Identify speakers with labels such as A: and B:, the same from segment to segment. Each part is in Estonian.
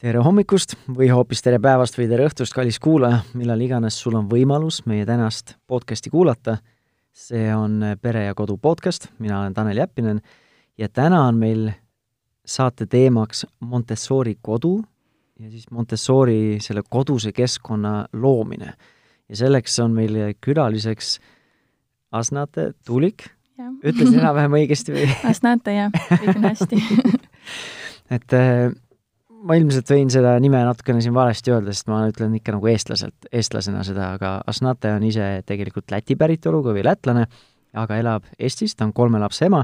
A: tere hommikust või hoopis tere päevast või tere õhtust, kallis kuulaja, millal iganes sul on võimalus meie tänast podcasti kuulata. see on Pere ja Kodu podcast, mina olen Tanel Jeppinen. Ja täna on meil saate teemaks Montessori kodu ja siis Montessori selle koduse keskkonna loomine. ja selleks on meil külaliseks Asnate Tuulik, ütlesin enam-vähem õigesti või?
B: Asnate jah, kõik on hästi.
A: Et äh, ma ilmselt võin seda nime natukene siin valesti öelda, sest ma ütlen ikka nagu eestlaselt, eestlasena seda, aga Asnate on ise tegelikult Läti päritoluga või lätlane, aga elab Eestis, ta on kolme lapse ema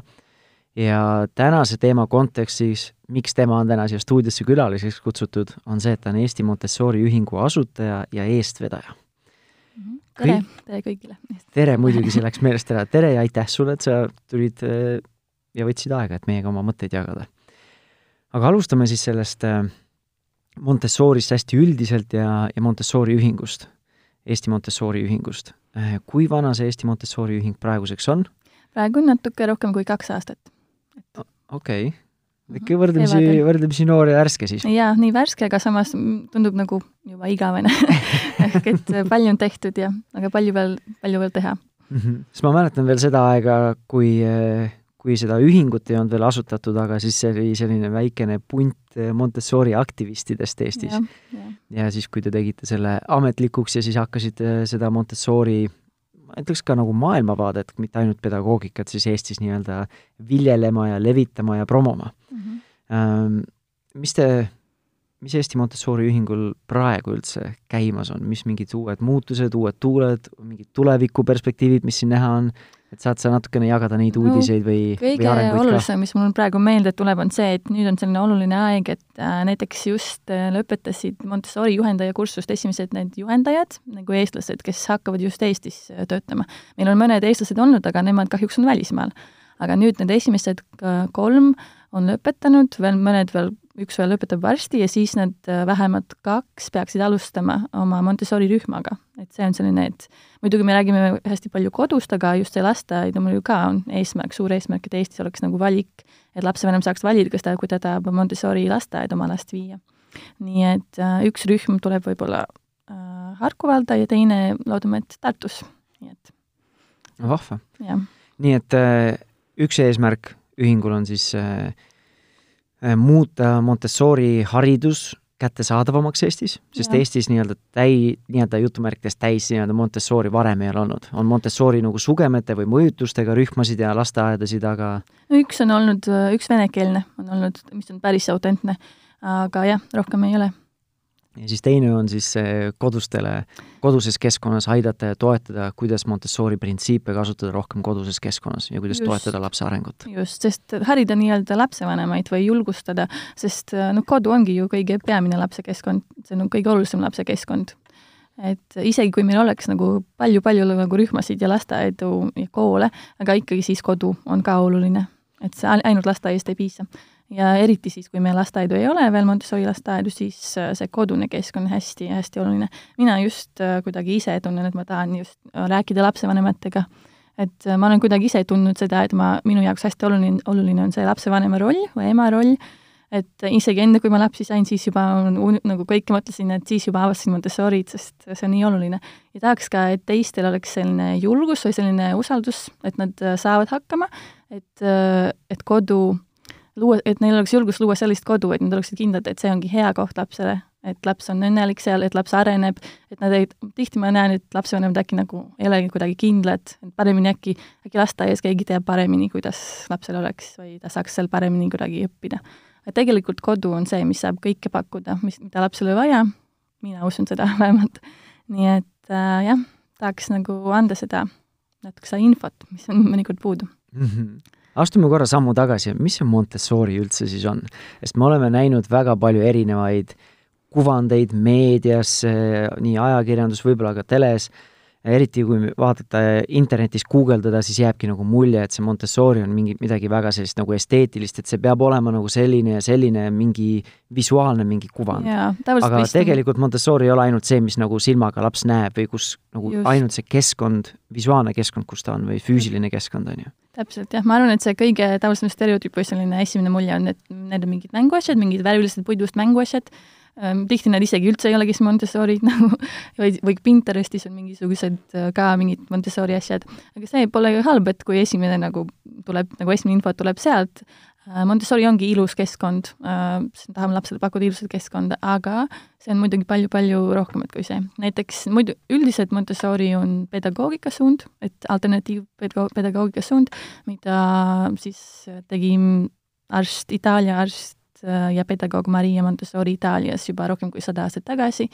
A: ja tänase teema kontekstis, miks tema on täna siia stuudiosse külaliseks kutsutud, on see, et ta on Eesti Montessori ühingu asutaja ja eestvedaja.
B: Mhm. tere, tere kõigile!
A: tere, muidugi see läks meelest ära, tere ja aitäh sulle, et sa tulid äh, ja võtsid aega, et meiega oma mõtteid jagada aga alustame siis sellest äh, Montessorist hästi üldiselt ja, ja Montessori ühingust, Eesti Montessori ühingust. Äh, kui vana see Eesti Montessori ühing praeguseks on?
B: praegu on natuke rohkem kui kaks aastat.
A: okei okay., ikka võrdlemisi, võrdlemisi noor ja värske siis?
B: jaa, nii värske, aga samas tundub nagu juba igavene ehk et palju on tehtud ja, aga palju veel, palju veel teha
A: mm. -hmm. sest ma mäletan veel seda aega, kui äh, kui seda ühingut ei olnud veel asutatud, aga siis see oli selline väikene punt eh, Montessori aktivistidest Eestis. Ja. ja siis, kui te tegite selle ametlikuks ja siis hakkasite seda Montessori ma ütleks ka nagu maailmavaadet, mitte ainult pedagoogikat, siis Eestis nii-öelda viljelema ja levitama ja promoma mm. -hmm. Mis te, mis Eesti Montessori ühingul praegu üldse käimas on, mis mingid uued muutused, uued tuuled, mingid tulevikuperspektiivid, mis siin näha on, et saad sa natukene jagada neid no, uudiseid või, või
B: arenguid ka? kõige olulisem, mis mul praegu meelde tuleb, on see, et nüüd on selline oluline aeg, et äh, näiteks just äh, lõpetasid Montessori juhendaja kursust esimesed need juhendajad, nagu eestlased, kes hakkavad just Eestis äh, töötama. meil on mõned eestlased olnud, aga nemad kahjuks on välismaal. aga nüüd need esimesed kolm on lõpetanud, veel mõned veel üks veel lõpetab varsti ja siis need äh, vähemalt kaks peaksid alustama oma Montessori rühmaga. et see on selline, et muidugi me räägime hästi palju kodust, aga just see lasteaed on mul ju ka, on eesmärk, suur eesmärk, et Eestis oleks nagu valik, et lapsevanem saaks valida, kas ta, kui ta tahab Montessori lasteaeda oma last viia. nii et äh, üks rühm tuleb võib-olla äh, Harku valda ja teine loodame, et Tartus, nii et
A: vahva. nii et äh, üks eesmärk ühingul on siis Äh, muuta Montessori haridus kättesaadavamaks Eestis, sest ja. Eestis nii-öelda täi, nii-öelda jutumärkides täis nii-öelda Montessori varem ei ole olnud. on Montessori nagu sugemete või mõjutustega rühmasid ja lasteaedasid, aga
B: no üks on olnud, üks venekeelne on olnud, mis on päris autentne, aga jah, rohkem ei ole
A: ja siis teine on siis kodustele, koduses keskkonnas aidata ja toetada, kuidas Montessori printsiipe kasutada rohkem koduses keskkonnas ja kuidas just, toetada lapse arengut.
B: just, sest harida nii-öelda lapsevanemaid või julgustada, sest noh, kodu ongi ju kõige peamine lapsekeskkond, see on kõige olulisem lapsekeskkond. et isegi, kui meil oleks nagu palju-palju nagu rühmasid ja lasteaedu ja koole, aga ikkagi siis kodu on ka oluline, et see ainult lasteaiast ei piisa ja eriti siis, kui meil lasteaedu ei ole veel, Montessori lasteaedu, siis äh, see kodune keskkond on hästi-hästi oluline. mina just äh, kuidagi ise tunnen, et ma tahan just äh, rääkida lapsevanematega, et ma olen kuidagi ise tundnud seda, et ma, minu jaoks hästi oluline, oluline on see lapsevanema roll või ema roll, et isegi enne, kui ma lapsi sain, siis juba nagu kõik mõtlesin, et siis juba avastasin Montessorit, sest see on nii oluline. ja tahaks ka, et teistel oleks selline julgus või selline usaldus, et nad saavad hakkama, et, et kodu luua, et neil oleks julgus luua sellist kodu, et nad oleksid kindlad, et see ongi hea koht lapsele, et laps on õnnelik seal, et laps areneb, et nad ei, tihti ma näen, et lapsevanemad äkki nagu ei olegi kuidagi kindlad, et paremini äkki, äkki lasteaias keegi teab paremini, kuidas lapsel oleks või ta saaks seal paremini kuidagi õppida. et tegelikult kodu on see, mis saab kõike pakkuda, mis, mida lapsele vaja, mina usun seda vähemalt. nii et äh, jah, tahaks nagu anda seda natuke seda infot, mis on mõnikord puudu mm.
A: -hmm astume korra sammu tagasi, mis see Montessori üldse siis on? sest me oleme näinud väga palju erinevaid kuvandeid meedias, nii ajakirjandus, võib-olla ka teles, eriti kui vaadata internetis, guugeldada, siis jääbki nagu mulje, et see Montessori on mingi, midagi väga sellist nagu esteetilist, et see peab olema nagu selline ja selline mingi visuaalne mingi kuvand. aga vist... tegelikult Montessori ei ole ainult see, mis nagu silmaga laps näeb või kus nagu Just. ainult see keskkond, visuaalne keskkond, kus ta on või füüsiline keskkond, on ju
B: täpselt jah, ma arvan, et see kõige tavalisem stereotüüp või selline esimene mulje on, et need on mingid mänguasjad, mingid värvilised puidust mänguasjad, tihti nad isegi üldse ei olegi siis Montessorid nagu, või, või Pinterestis on mingisugused äh, ka mingid Montessori asjad. aga see pole ju halb, et kui esimene nagu tuleb, nagu esimene info tuleb sealt, äh, Montessori ongi ilus keskkond, tahame lapsele pakkuda ilusat keskkonda, aga see on muidugi palju-palju rohkemat kui see. näiteks muidu, üldiselt Montessori on pedagoogikasuund, et alternatiivpedagoogikasuund, mida siis tegi arst, Itaalia arst äh, ja pedagoog Maria Montessori Itaalias juba rohkem kui sada aastat tagasi.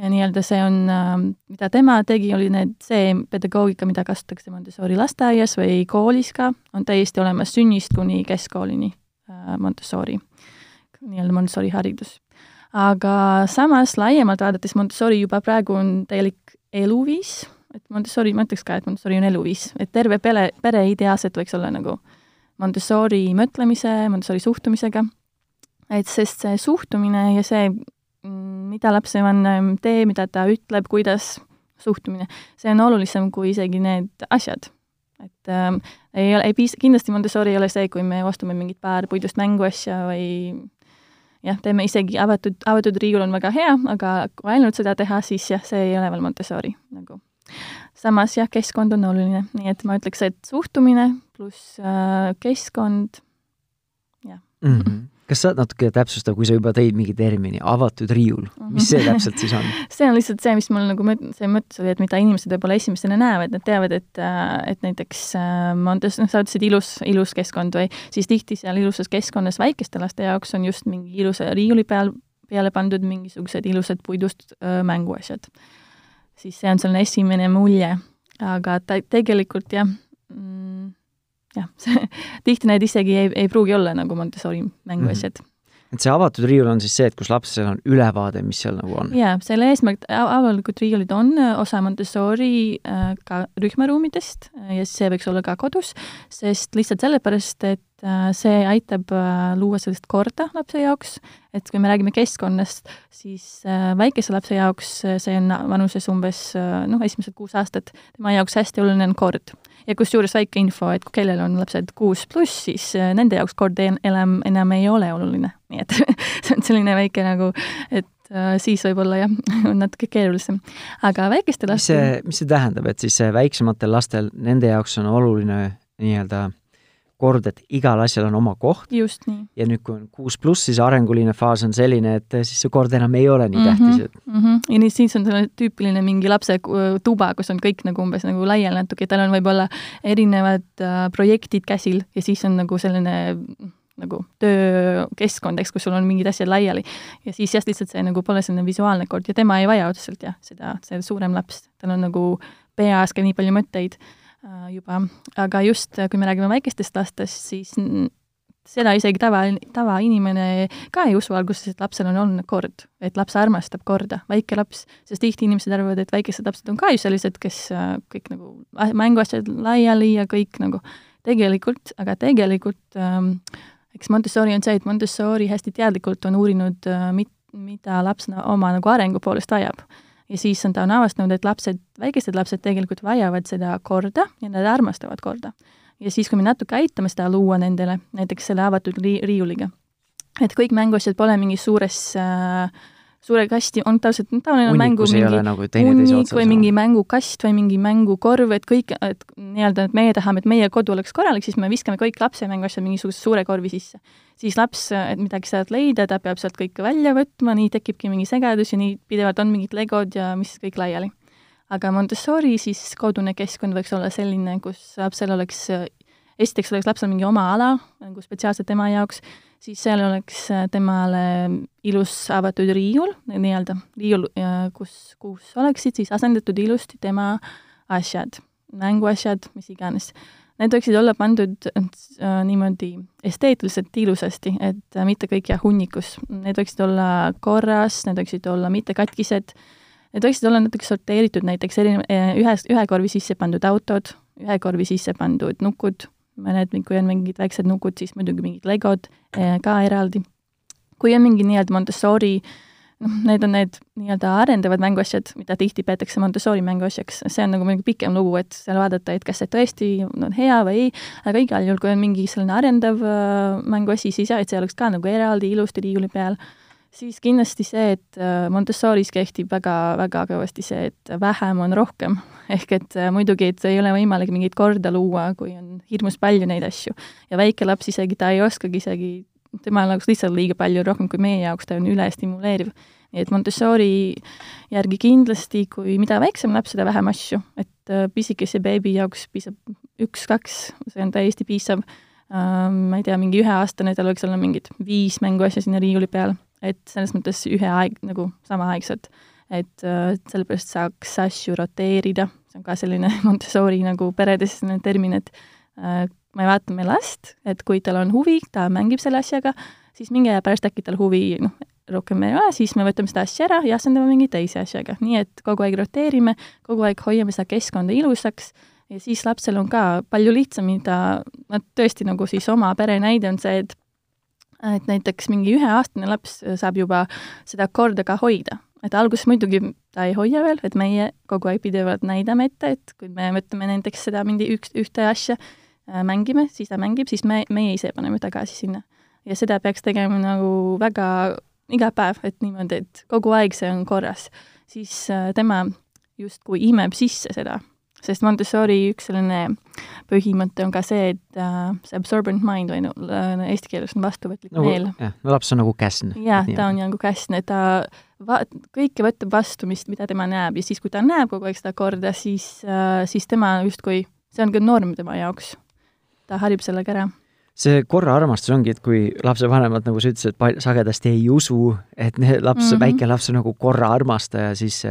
B: nii-öelda see on, äh, mida tema tegi, oli need, see pedagoogika, mida kasutatakse Montessori lasteaias või koolis ka, on täiesti olemas sünnist kuni keskkoolini äh, Montessori, nii-öelda Montessori haridus. aga samas laiemalt vaadates Montessori juba praegu on täielik eluviis, et Montessori, ma ütleks ka, et Montessori on eluviis, et terve pere, pere ideaalselt võiks olla nagu äh, Montessori mõtlemise, Montessori suhtumisega, et sest see suhtumine ja see, mida lapsevanem teeb, mida ta ütleb, kuidas, suhtumine, see on olulisem kui isegi need asjad. et äh, ei ole, ei piisa, kindlasti Montessori ei ole see, kui me ostame mingit paar puidust mänguasja või jah, teeme isegi avatud, avatud riiul on väga hea, aga kui ainult seda teha, siis jah, see ei ole veel Montessori nagu samas jah, keskkond on oluline, nii et ma ütleks, et suhtumine pluss äh, keskkond, jah
A: mm. -hmm kas saad natuke täpsustada, kui sa juba tõid mingi termini, avatud riiul, mis see täpselt siis on?
B: see on lihtsalt see, mis mul nagu mõt-, see mõttes oli, et mida inimesed võib-olla esimesena näevad, nad teavad, et, äh, et näiteks äh, Montes, noh, sa ütlesid ilus, ilus keskkond või siis tihti seal ilusas keskkonnas väikeste laste jaoks on just mingi ilusa riiuli peal, peale pandud mingisugused ilusad puidust öö, mänguasjad. Siis see on selline esimene mulje, aga ta tegelikult jah mm,, jah, see, tihti need isegi ei, ei pruugi olla nagu Montessori mänguasjad mm. -hmm
A: et see avatud riiul on siis see, et kus lapsel on ülevaade, mis seal nagu on?
B: jaa, selle eesmärk, avalikud riiulid on osa Montessori äh, ka rühmaruumidest ja see võiks olla ka kodus, sest lihtsalt sellepärast, et Äh, see aitab äh, luua sellist korda lapse jaoks, et kui me räägime keskkonnast, siis äh, väikese lapse jaoks see on vanuses umbes noh, esimesed kuus aastat, tema jaoks hästi oluline on kord. Ja kusjuures väike info, et kellel on lapsed kuus pluss, siis nende jaoks kord enam, enam ei ole oluline, nii et see on selline väike nagu, et siis võib-olla jah, on natuke keerulisem. aga väikeste laste
A: mis see, mis see tähendab, et siis väiksematel lastel, nende jaoks on oluline nii-öelda kord, et igal asjal on oma koht.
B: just nii.
A: ja nüüd, kui on kuus pluss, siis arenguline faas on selline, et siis see kord enam ei ole nii mm -hmm. tähtis, et
B: mm. -hmm. ja nii, siis on selline tüüpiline mingi lapse tuba, kus on kõik nagu umbes nagu laiali natuke, tal on võib-olla erinevad äh, projektid käsil ja siis on nagu selline nagu töökeskkond, eks, kus sul on mingid asjad laiali. ja siis jah, lihtsalt see nagu pole selline visuaalne kord ja tema ei vaja otseselt jah, seda, see suurem laps, tal on nagu peas ka nii palju mõtteid Äh, juba, aga just, äh, kui me räägime väikestest lastest, siis seda isegi tava, tavainimene ka ei usu alguses, et lapsel on olnud kord, et laps armastab korda, väike laps, sest tihti inimesed arvavad, et väikesed lapsed on ka ju sellised, kes äh, kõik nagu mänguasjad laiali ja kõik nagu tegelikult, aga tegelikult ähm, eks Montessori on see, et Montessori hästi teadlikult on uurinud äh,, mida laps oma nagu arengu poolest vajab ja siis on ta on avastanud, et lapsed, väikesed lapsed tegelikult vajavad seda korda ja nad armastavad korda. ja siis, kui me natuke aitame seda luua nendele, näiteks selle avatud ri-, riiuliga, et kõik mänguasjad pole mingis suures äh, suure kasti, on tavaliselt tavaline mängu mingi
A: nagu
B: hunnik või mingi mängukast või mingi mängukorv, et kõik, et nii-öelda, et meie tahame, et meie kodu oleks korralik, siis me viskame kõik lapse mänguasjad mingisuguse suure korvi sisse. siis laps, et midagi sealt leida, ta peab sealt kõike välja võtma, nii tekibki mingi segadus ja nii pidevalt on mingid legod ja mis kõik laiali. aga Montessori siis kodune keskkond võiks olla selline, kus lapsel oleks, esiteks oleks lapsel mingi oma ala nagu spetsiaalselt tema jaoks, siis seal oleks äh, temale ilus avatud riiul, nii-öelda riiul, kus, kus oleksid siis asendatud ilusti tema asjad, mänguasjad, mis iganes. Need võiksid olla pandud äh, niimoodi esteetiliselt ilusasti, et äh, mitte kõik jah hunnikus. Need võiksid olla korras, need võiksid olla mitte katkised, need võiksid olla natuke sorteeritud, näiteks erinev, äh, ühes, ühe korvi sisse pandud autod, ühe korvi sisse pandud nukud mõned, kui on mingid väiksed nukud, siis muidugi mingid legod eh, ka eraldi. kui on mingi nii-öelda Montessori noh, need on need nii-öelda arendavad mänguasjad, mida tihti peetakse Montessori mänguasjaks, see on nagu mingi pikem lugu, et seal vaadata, et kas see tõesti on hea või ei, aga igal juhul, kui on mingi selline arendav äh, mänguasi, siis jah, et see oleks ka nagu eraldi ilusti riiuli peal, siis kindlasti see, et äh, Montessoris kehtib väga, väga kõvasti see, et vähem on rohkem. Ehk et äh, muidugi, et ei ole võimalik mingit korda luua, kui on hirmus palju neid asju. ja väike laps isegi, ta ei oskagi isegi, tema jaoks lihtsalt liiga palju, rohkem kui meie jaoks, ta on ülestimuleeriv. nii et Montessori järgi kindlasti, kui mida väiksem laps, seda vähem asju, et äh, pisikese beebi jaoks piisab üks-kaks, see on täiesti piisav. Ma ei tea, mingi üheaastane, tal võiks olla mingid viis mänguasja sinna riiuli peal. Et selles mõttes üheaeg, nagu samaaegselt, et äh, sellepärast saaks asju roteerida, see on ka selline Montessori nagu peredes termin, et äh, me vaatame last, et kui tal on huvi, ta mängib selle asjaga, siis mingi aja pärast äkki tal huvi, noh, rohkem ei ole, siis me võtame seda asja ära ja asendame mingi teise asjaga, nii et kogu aeg roteerime, kogu aeg hoiame seda keskkonda ilusaks ja siis lapsel on ka palju lihtsam, mida, no tõesti nagu siis oma pere näide on see, et et näiteks mingi üheaastane laps saab juba seda korda ka hoida. et alguses muidugi ta ei hoia veel, et meie kogu aeg pidevalt näidame ette, et kui me mõtleme näiteks seda mingi üks, ühte asja äh, mängime, siis ta mängib, siis me, meie ise paneme tagasi sinna. ja seda peaks tegema nagu väga iga päev, et niimoodi, et kogu aeg see on korras. siis äh, tema justkui imeb sisse seda sest Montessori üks selline põhimõte on ka see, et äh, see absorbent mind või no äh, eesti keeles on vastuvõtlik
A: nagu,
B: meel.
A: jah, no laps on nagu käsn.
B: jah, ta on nagu käsn, et ta va-, kõike võtab vastu, mis, mida tema näeb ja siis, kui ta näeb kogu aeg seda korda, siis äh,, siis tema justkui, see on ka norm tema jaoks. ta harib sellega ära
A: see korra armastus ongi, et kui lapsevanemad, nagu sa ütlesid, sagedasti ei usu, et laps mm, -hmm. väike laps on nagu korra armastaja, siis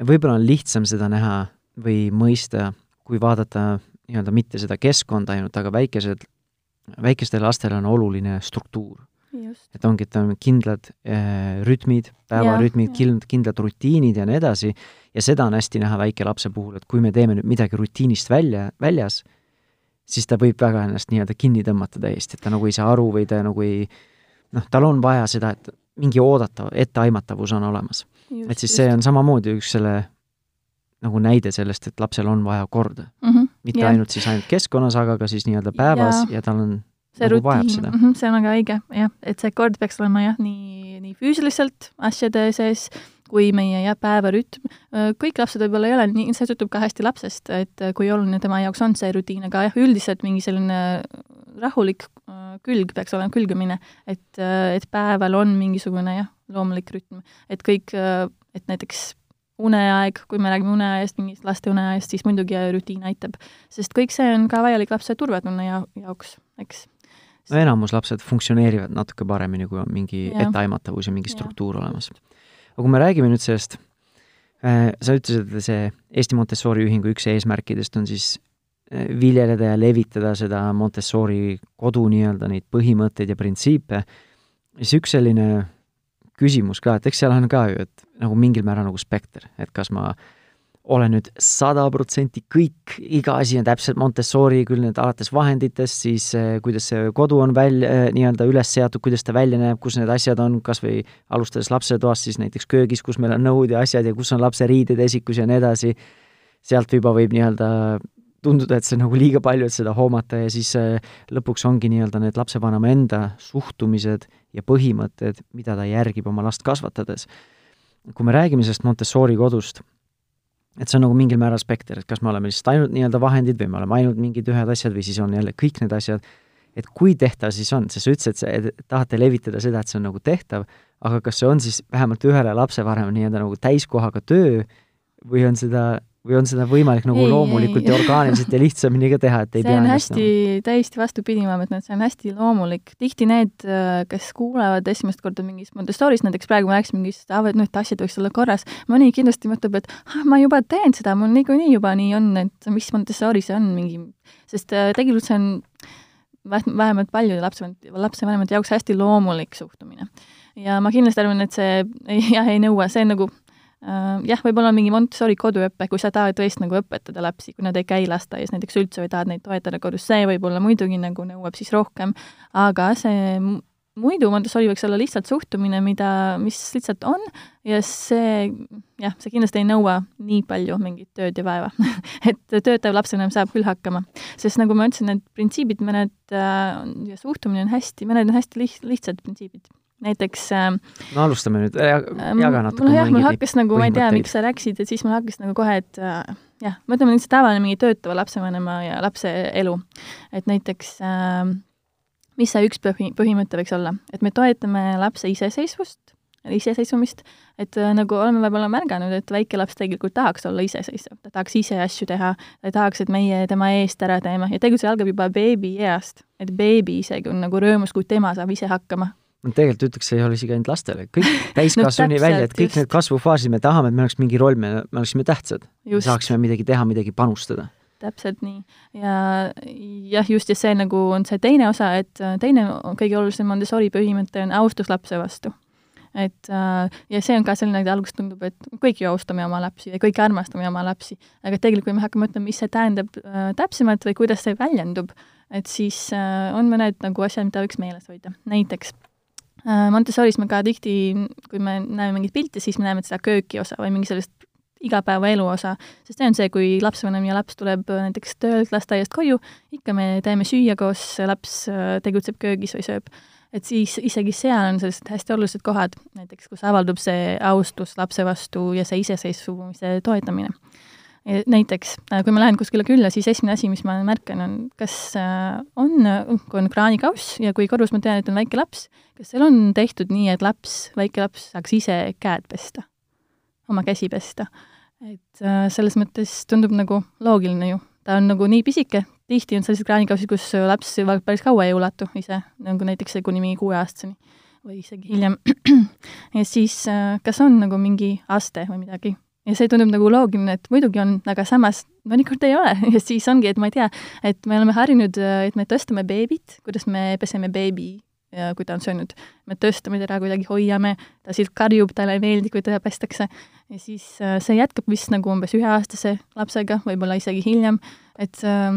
A: võib-olla on lihtsam seda näha või mõista, kui vaadata nii-öelda mitte seda keskkonda ainult, aga väikesed, väikestel lastel on oluline struktuur. Et ongi, et on kindlad äh, rütmid, päevarütmid, kindlad, kindlad rutiinid ja nii edasi, ja seda on hästi näha väikelapse puhul, et kui me teeme nüüd midagi rutiinist välja, väljas, siis ta võib väga ennast nii-öelda kinni tõmmata täiesti, et ta nagu ei saa aru või ta nagu ei noh, tal on vaja seda, et mingi oodatav, etteaimatavus on olemas. et siis see on samamoodi üks selle nagu näide sellest, et lapsel on vaja korda mm. -hmm. mitte yeah. ainult siis ainult keskkonnas, aga ka siis nii-öelda päevas ja, ja tal on
B: see nagu rutiin, mm -hmm, see on väga õige, jah, et see kord peaks olema jah, nii, nii füüsiliselt asjade sees kui meie jah, päevarütm, kõik lapsed võib-olla ei ole nii, see sõltub ka hästi lapsest, et kui oluline tema jaoks on see rutiin, aga jah, üldiselt mingi selline rahulik külg peaks olema, külgamine, et, et päeval on mingisugune jah, loomulik rütm, et kõik, et näiteks uneaeg, kui me räägime uneajast, mingist laste uneajast, siis muidugi rutiin aitab. sest kõik see on ka vajalik lapse turvatunne ja, jaoks, eks.
A: No enamus lapsed funktsioneerivad natuke paremini, kui on mingi ja. etteaimatavus ja mingi struktuur ja. olemas. aga kui me räägime nüüd sellest äh,, sa ütlesid, et see Eesti Montessori ühingu üks eesmärkidest on siis äh, viljeleda ja levitada seda Montessori kodu nii-öelda neid põhimõtteid ja printsiipe, siis üks selline küsimus ka, et eks seal on ka ju, et nagu mingil määral nagu spekter, et kas ma olen nüüd sada protsenti kõik, iga asi on täpselt Montessori, küll need alates vahenditest, siis eh, kuidas see kodu on välja eh,, nii-öelda üles seatud, kuidas ta välja näeb, kus need asjad on, kas või alustades lapsetoast, siis näiteks köögis, kus meil on nõud ja asjad ja kus on lapse riided, esikus ja nii edasi, sealt juba võib nii-öelda tunduda, et see on nagu liiga palju, et seda hoomata ja siis eh, lõpuks ongi nii-öelda need lapsevanema enda suhtumised ja põhimõtted, mida ta järgib oma last kasvatades. kui me räägime sellest Montessori kodust, et see on nagu mingil määral spekter, et kas me oleme lihtsalt ainult nii-öelda vahendid või me oleme ainult mingid ühed asjad või siis on jälle kõik need asjad, et kui tehtav siis on, sest sa ütlesid, et sa tahate levitada seda, et see on nagu tehtav, aga kas see on siis vähemalt ühele lapsevanemale nii-öelda nagu täiskohaga töö või on seda või on seda võimalik nagu ei, loomulikult ei. ja orgaaniliselt ja lihtsamini ka teha, et ei
B: see
A: pea
B: on hästi nagu..., täiesti vastupidi, ma mõtlen, et see on hästi loomulik. tihti need, äh, kes kuulevad esimest korda mingist Montessorist, näiteks praegu ma rääkisin mingist, et noh, et asjad võiks olla korras, mõni kindlasti mõtleb, et ah, ma juba teen seda, mul niikuinii juba nii on, et mis Montessori see on, mingi, sest äh, tegelikult see on vähemalt paljude lapse, lapsevanemate jaoks hästi loomulik suhtumine. ja ma kindlasti arvan, et see jah, ei nõua, see nagu Äh, jah, võib-olla mingi Montessori koduõpe, kui sa tahad tõesti nagu õpetada lapsi, kui nad ei käi lasteaias näiteks üldse või tahad neid toetada kodus, see võib-olla muidugi nagu nõuab siis rohkem, aga see muidu Montessori võiks olla lihtsalt suhtumine, mida, mis lihtsalt on ja see, jah, see kindlasti ei nõua nii palju mingit tööd ja vaeva. Et töötav lapsevanem saab küll hakkama. sest nagu ma ütlesin, need printsiibid, mõned äh, ja suhtumine on hästi, mõned on hästi liht-, lihtsad printsiibid näiteks äh,
A: no alustame nüüd, jaga natuke
B: jah, mul hakkas nagu, ma ei tea, miks sa rääkisid, et siis mul hakkas nagu kohe, et äh, jah, mõtleme nüüd see tavaline mingi töötava lapsevanema ja lapse elu. et näiteks äh, mis see üks põhi, põhimõte võiks olla, et me toetame lapse iseseisvust, iseseisvumist, et äh, nagu oleme võib-olla märganud, et väike laps tegelikult tahaks olla iseseisev, ta tahaks ise asju teha, ta tahaks, et meie tema eest ära teeme. Ja tegelikult see algab juba beebieast, et beebi isegi on nagu rõõmus, kui tema saab ise hakkama
A: no tegelikult ütleks, see ei ole isegi ainult lastele, kõik täiskasvani no, välja, et kõik just. need kasvufaasid, me tahame, et meil oleks mingi roll, me, me oleksime tähtsad. saaksime midagi teha, midagi panustada
B: täpselt nii. ja jah, just ja see nagu on see teine osa, et teine kõige olulisem Montessori põhimõte on austus lapse vastu et äh, ja see on ka selline, et alguses tundub, et kõik ju austame oma lapsi ja kõik armastame oma lapsi, aga tegelikult, kui me hakkame mõtlema, mis see tähendab äh, täpsemalt või kuidas see väljendub, et siis äh, on mõned nagu asjad, mida võiks meeles hoida. näiteks äh, Montessoris me ka tihti, kui me näeme mingit pilti, siis me näeme seda kööki osa või mingi sellist igapäevaelu osa, sest see on see, kui lapsevanem ja laps tuleb näiteks töölt lasteaiast koju, ikka me teeme süüa koos, laps äh, tegutseb köögis või sööb et siis isegi seal on sellised hästi olulised kohad, näiteks kus avaldub see austus lapse vastu ja see iseseisvumise toetamine. Näiteks, äh, kui ma lähen kuskile külla, siis esimene asi, mis ma märkan, on, kas äh, on, kui on kraanikauss ja kui kodus ma tean, et on väike laps, kas seal on tehtud nii, et laps, väike laps saaks ise käed pesta, oma käsi pesta. et äh, selles mõttes tundub nagu loogiline ju, ta on nagu nii pisike, tihti on selliseid kraanikausid, kus laps päris kaua ei ulatu ise, nagu näiteks kuni mingi kuueaastaseni või isegi hiljem. ja siis äh, kas on nagu mingi aste või midagi. Ja see tundub nagu loogiline, et muidugi on, aga samas mõnikord ei ole. Ja siis ongi, et ma ei tea, et me oleme harjunud, et me tõstame beebit, kuidas me peseme beebi kui ta on söönud, me tõstame teda kuidagi, hoiame, ta siis karjub, talle ei meeldi, kui teda pestakse. ja siis äh, see jätkab vist nagu umbes üheaastase lapsega, võib-olla isegi hiljem, et äh,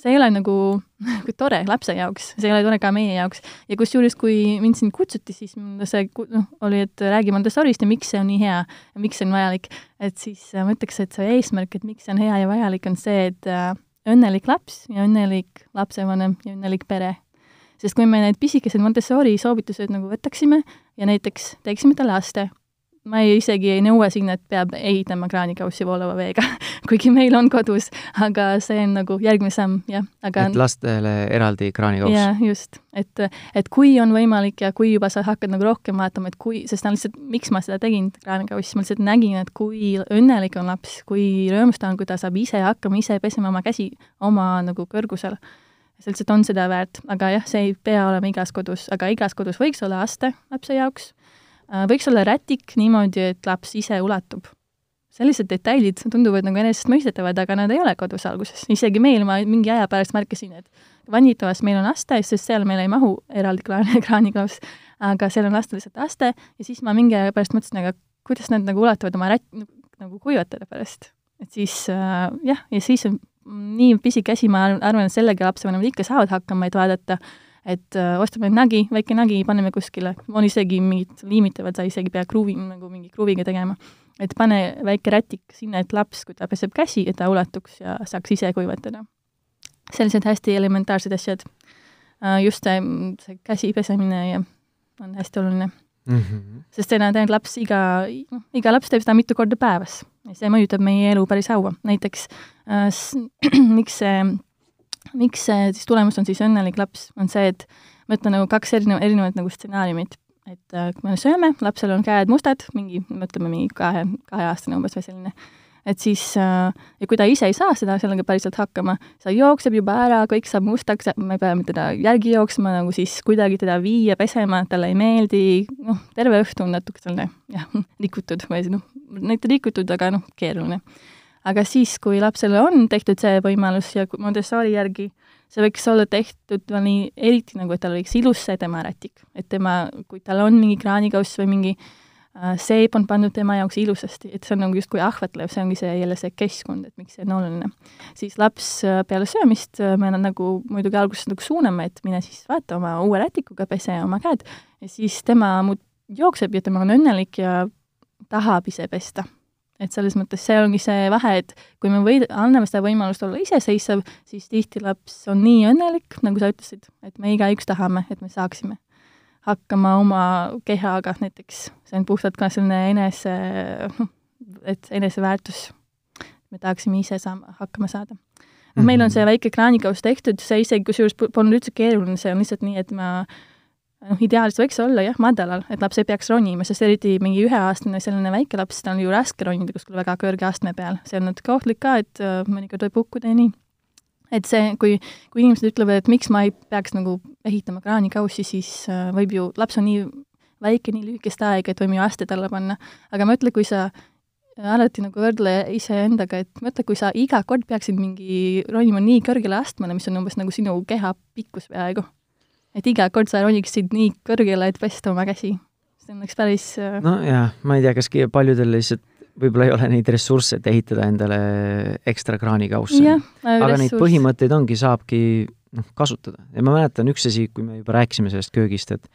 B: see ei ole nagu, nagu tore lapse jaoks, see ei ole tore ka meie jaoks. ja kusjuures, kui mind siin kutsuti, siis see noh, oli, et räägi Montessorist ja miks see on nii hea ja miks see on vajalik. et siis äh, ma ütleks, et see eesmärk, et miks see on hea ja vajalik, on see, et äh, õnnelik laps ja õnnelik lapsevanem ja õnnelik pere. sest kui me need pisikesed Montessori soovitused nagu võtaksime ja näiteks teeksime talle aste, ma ei, isegi ei nõua sinna, et peab ehitama kraanikaussi voolava veega kuigi meil on kodus, aga see on nagu järgmine samm, jah, aga
A: et lastele eraldi kraanikauss?
B: jaa, just. et, et kui on võimalik ja kui juba sa hakkad nagu rohkem vaatama, et kui, sest on lihtsalt, miks ma seda tegin, kraanikaussi, ma lihtsalt nägin, et kui õnnelik on laps, kui rõõmus ta on, kui ta saab ise hakkama, ise pesema oma käsi oma nagu kõrgusel see lihtsalt on seda väärt, aga jah, see ei pea olema igas kodus, aga igas kodus võiks olla aste lapse jaoks võiks olla rätik niimoodi, et laps ise ulatub. sellised detailid tunduvad nagu enesestmõistetavad, aga nad ei ole kodus alguses. isegi meil, ma mingi aja pärast märkasin, et vannitoas meil on aste, sest seal meil ei mahu eraldi kraan, kraaniklaus, aga seal on lastel lihtsalt aste ja siis ma mingi aja pärast mõtlesin, aga kuidas nad nagu ulatuvad oma rätt, nagu kuivatada pärast. et siis äh, jah, ja siis on nii pisike asi, ma arvan, et sellega lapsevanemad ikka saavad hakkama, et vaadata äh, et äh, ostame nagi, väike nagi, paneme kuskile, on isegi mingid liimitavad, sa isegi pea kruuvi, nagu mingi kruviga tegema. et pane väike rätik sinna, et laps, kui ta peseb käsi, et ta ulatuks ja saaks ise kuivatada. sellised hästi elementaarsed asjad. Äh, just see, see käsi pesemine ja on hästi oluline mm. -hmm. sest tegelikult laps iga, noh, iga laps teeb seda mitu korda päevas ja see mõjutab meie elu päris haua. näiteks äh, miks see miks see siis tulemus on siis õnnelik laps, on see, et ma ütlen nagu kaks erinevat, erinevat nagu stsenaariumit. et äh, kui me sööme, lapsel on käed mustad, mingi, ütleme mingi kahe, kaheaastane umbes või selline, et siis äh, ja kui ta ise ei saa seda sellega päriselt hakkama, ta jookseb juba ära, kõik saab mustaks, me peame teda järgi jooksma, nagu siis kuidagi teda viia pesema, talle ei meeldi, noh, terve õhtu on natuke selline jah, rikutud või noh, mitte rikutud, aga noh, keeruline aga siis, kui lapsele on tehtud see võimalus ja Montessori järgi see võiks olla tehtud veel nii, eriti nagu, et tal oleks ilus see tema rätik, et tema, kui tal on mingi kraanikauss või mingi äh, seep on pandud tema jaoks ilusasti, et see on nagu justkui ahvatlev, see ongi see jälle see keskkond, et miks see on oluline. siis laps äh, peale söömist äh, me nagu muidugi alguses nagu suuname, et mine siis vaata oma uue rätikuga, pese oma käed ja siis tema jookseb ja tema on õnnelik ja tahab ise pesta et selles mõttes see ongi see vahe, et kui me või-, anname seda võimalust olla iseseisev, siis tihti laps on nii õnnelik, nagu sa ütlesid, et me igaüks tahame, et me saaksime. hakkama oma kehaga näiteks, see on puhtalt ka selline enese, et eneseväärtus, me tahaksime ise saama, hakkama saada. noh, meil on see mhm. väike kraanikauss tehtud, see isegi kusjuures polnud üldse keeruline, see on lihtsalt nii, et ma noh, ideaalis võiks olla jah, madalal, et laps ei peaks ronima, sest eriti mingi üheaastane selline väike laps, tal on ju raske ronida kuskil väga kõrge astme peal, see on natuke ohtlik ka, et äh, mõnikord võib hukkuda ja nii et see, kui, kui inimesed ütlevad, et miks ma ei peaks nagu ehitama kraanikaussi, siis äh, võib ju, laps on nii väike, nii lühikest aega, et võime ju aste talle panna. aga mõtle, kui sa alati nagu võrdle iseendaga, et mõtle, kui sa iga kord peaksid mingi ronima nii kõrgele astmele, mis on umbes nagu sinu keha pikkus peaaegu. Et iga kord sa roniksid nii kõrgele, et pesta oma käsi. see on üks päris
A: äh, nojah, ma ei tea, kas paljudel lihtsalt võib-olla ei ole neid ressursse, et ehitada endale ekstra kraanikausse. aga ressurss. neid põhimõtteid ongi, saabki noh, kasutada. ja ma mäletan üks asi, kui me juba rääkisime sellest köögist, et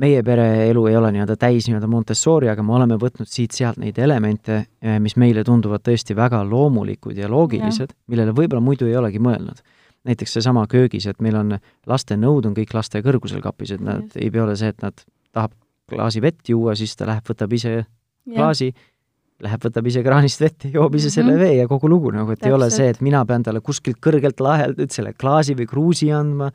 A: meie pereelu ei ole nii-öelda täis nii-öelda Montessori, aga me oleme võtnud siit-sealt neid elemente, eh, mis meile tunduvad tõesti väga loomulikud ja loogilised, millele võib-olla muidu ei olegi mõelnud. Näiteks seesama köögis, et meil on laste nõud on kõik laste kõrgusel kapis, et nad Just. ei pea ole see, et nad tahab klaasi vett juua, siis ta läheb, võtab ise klaasi läheb, võtab ise kraanist vett ja joob ise mm -hmm. selle vee ja kogu lugu nagu, et Täpselt. ei ole see, et mina pean talle kuskilt kõrgelt lahelt nüüd selle klaasi või kruusi andma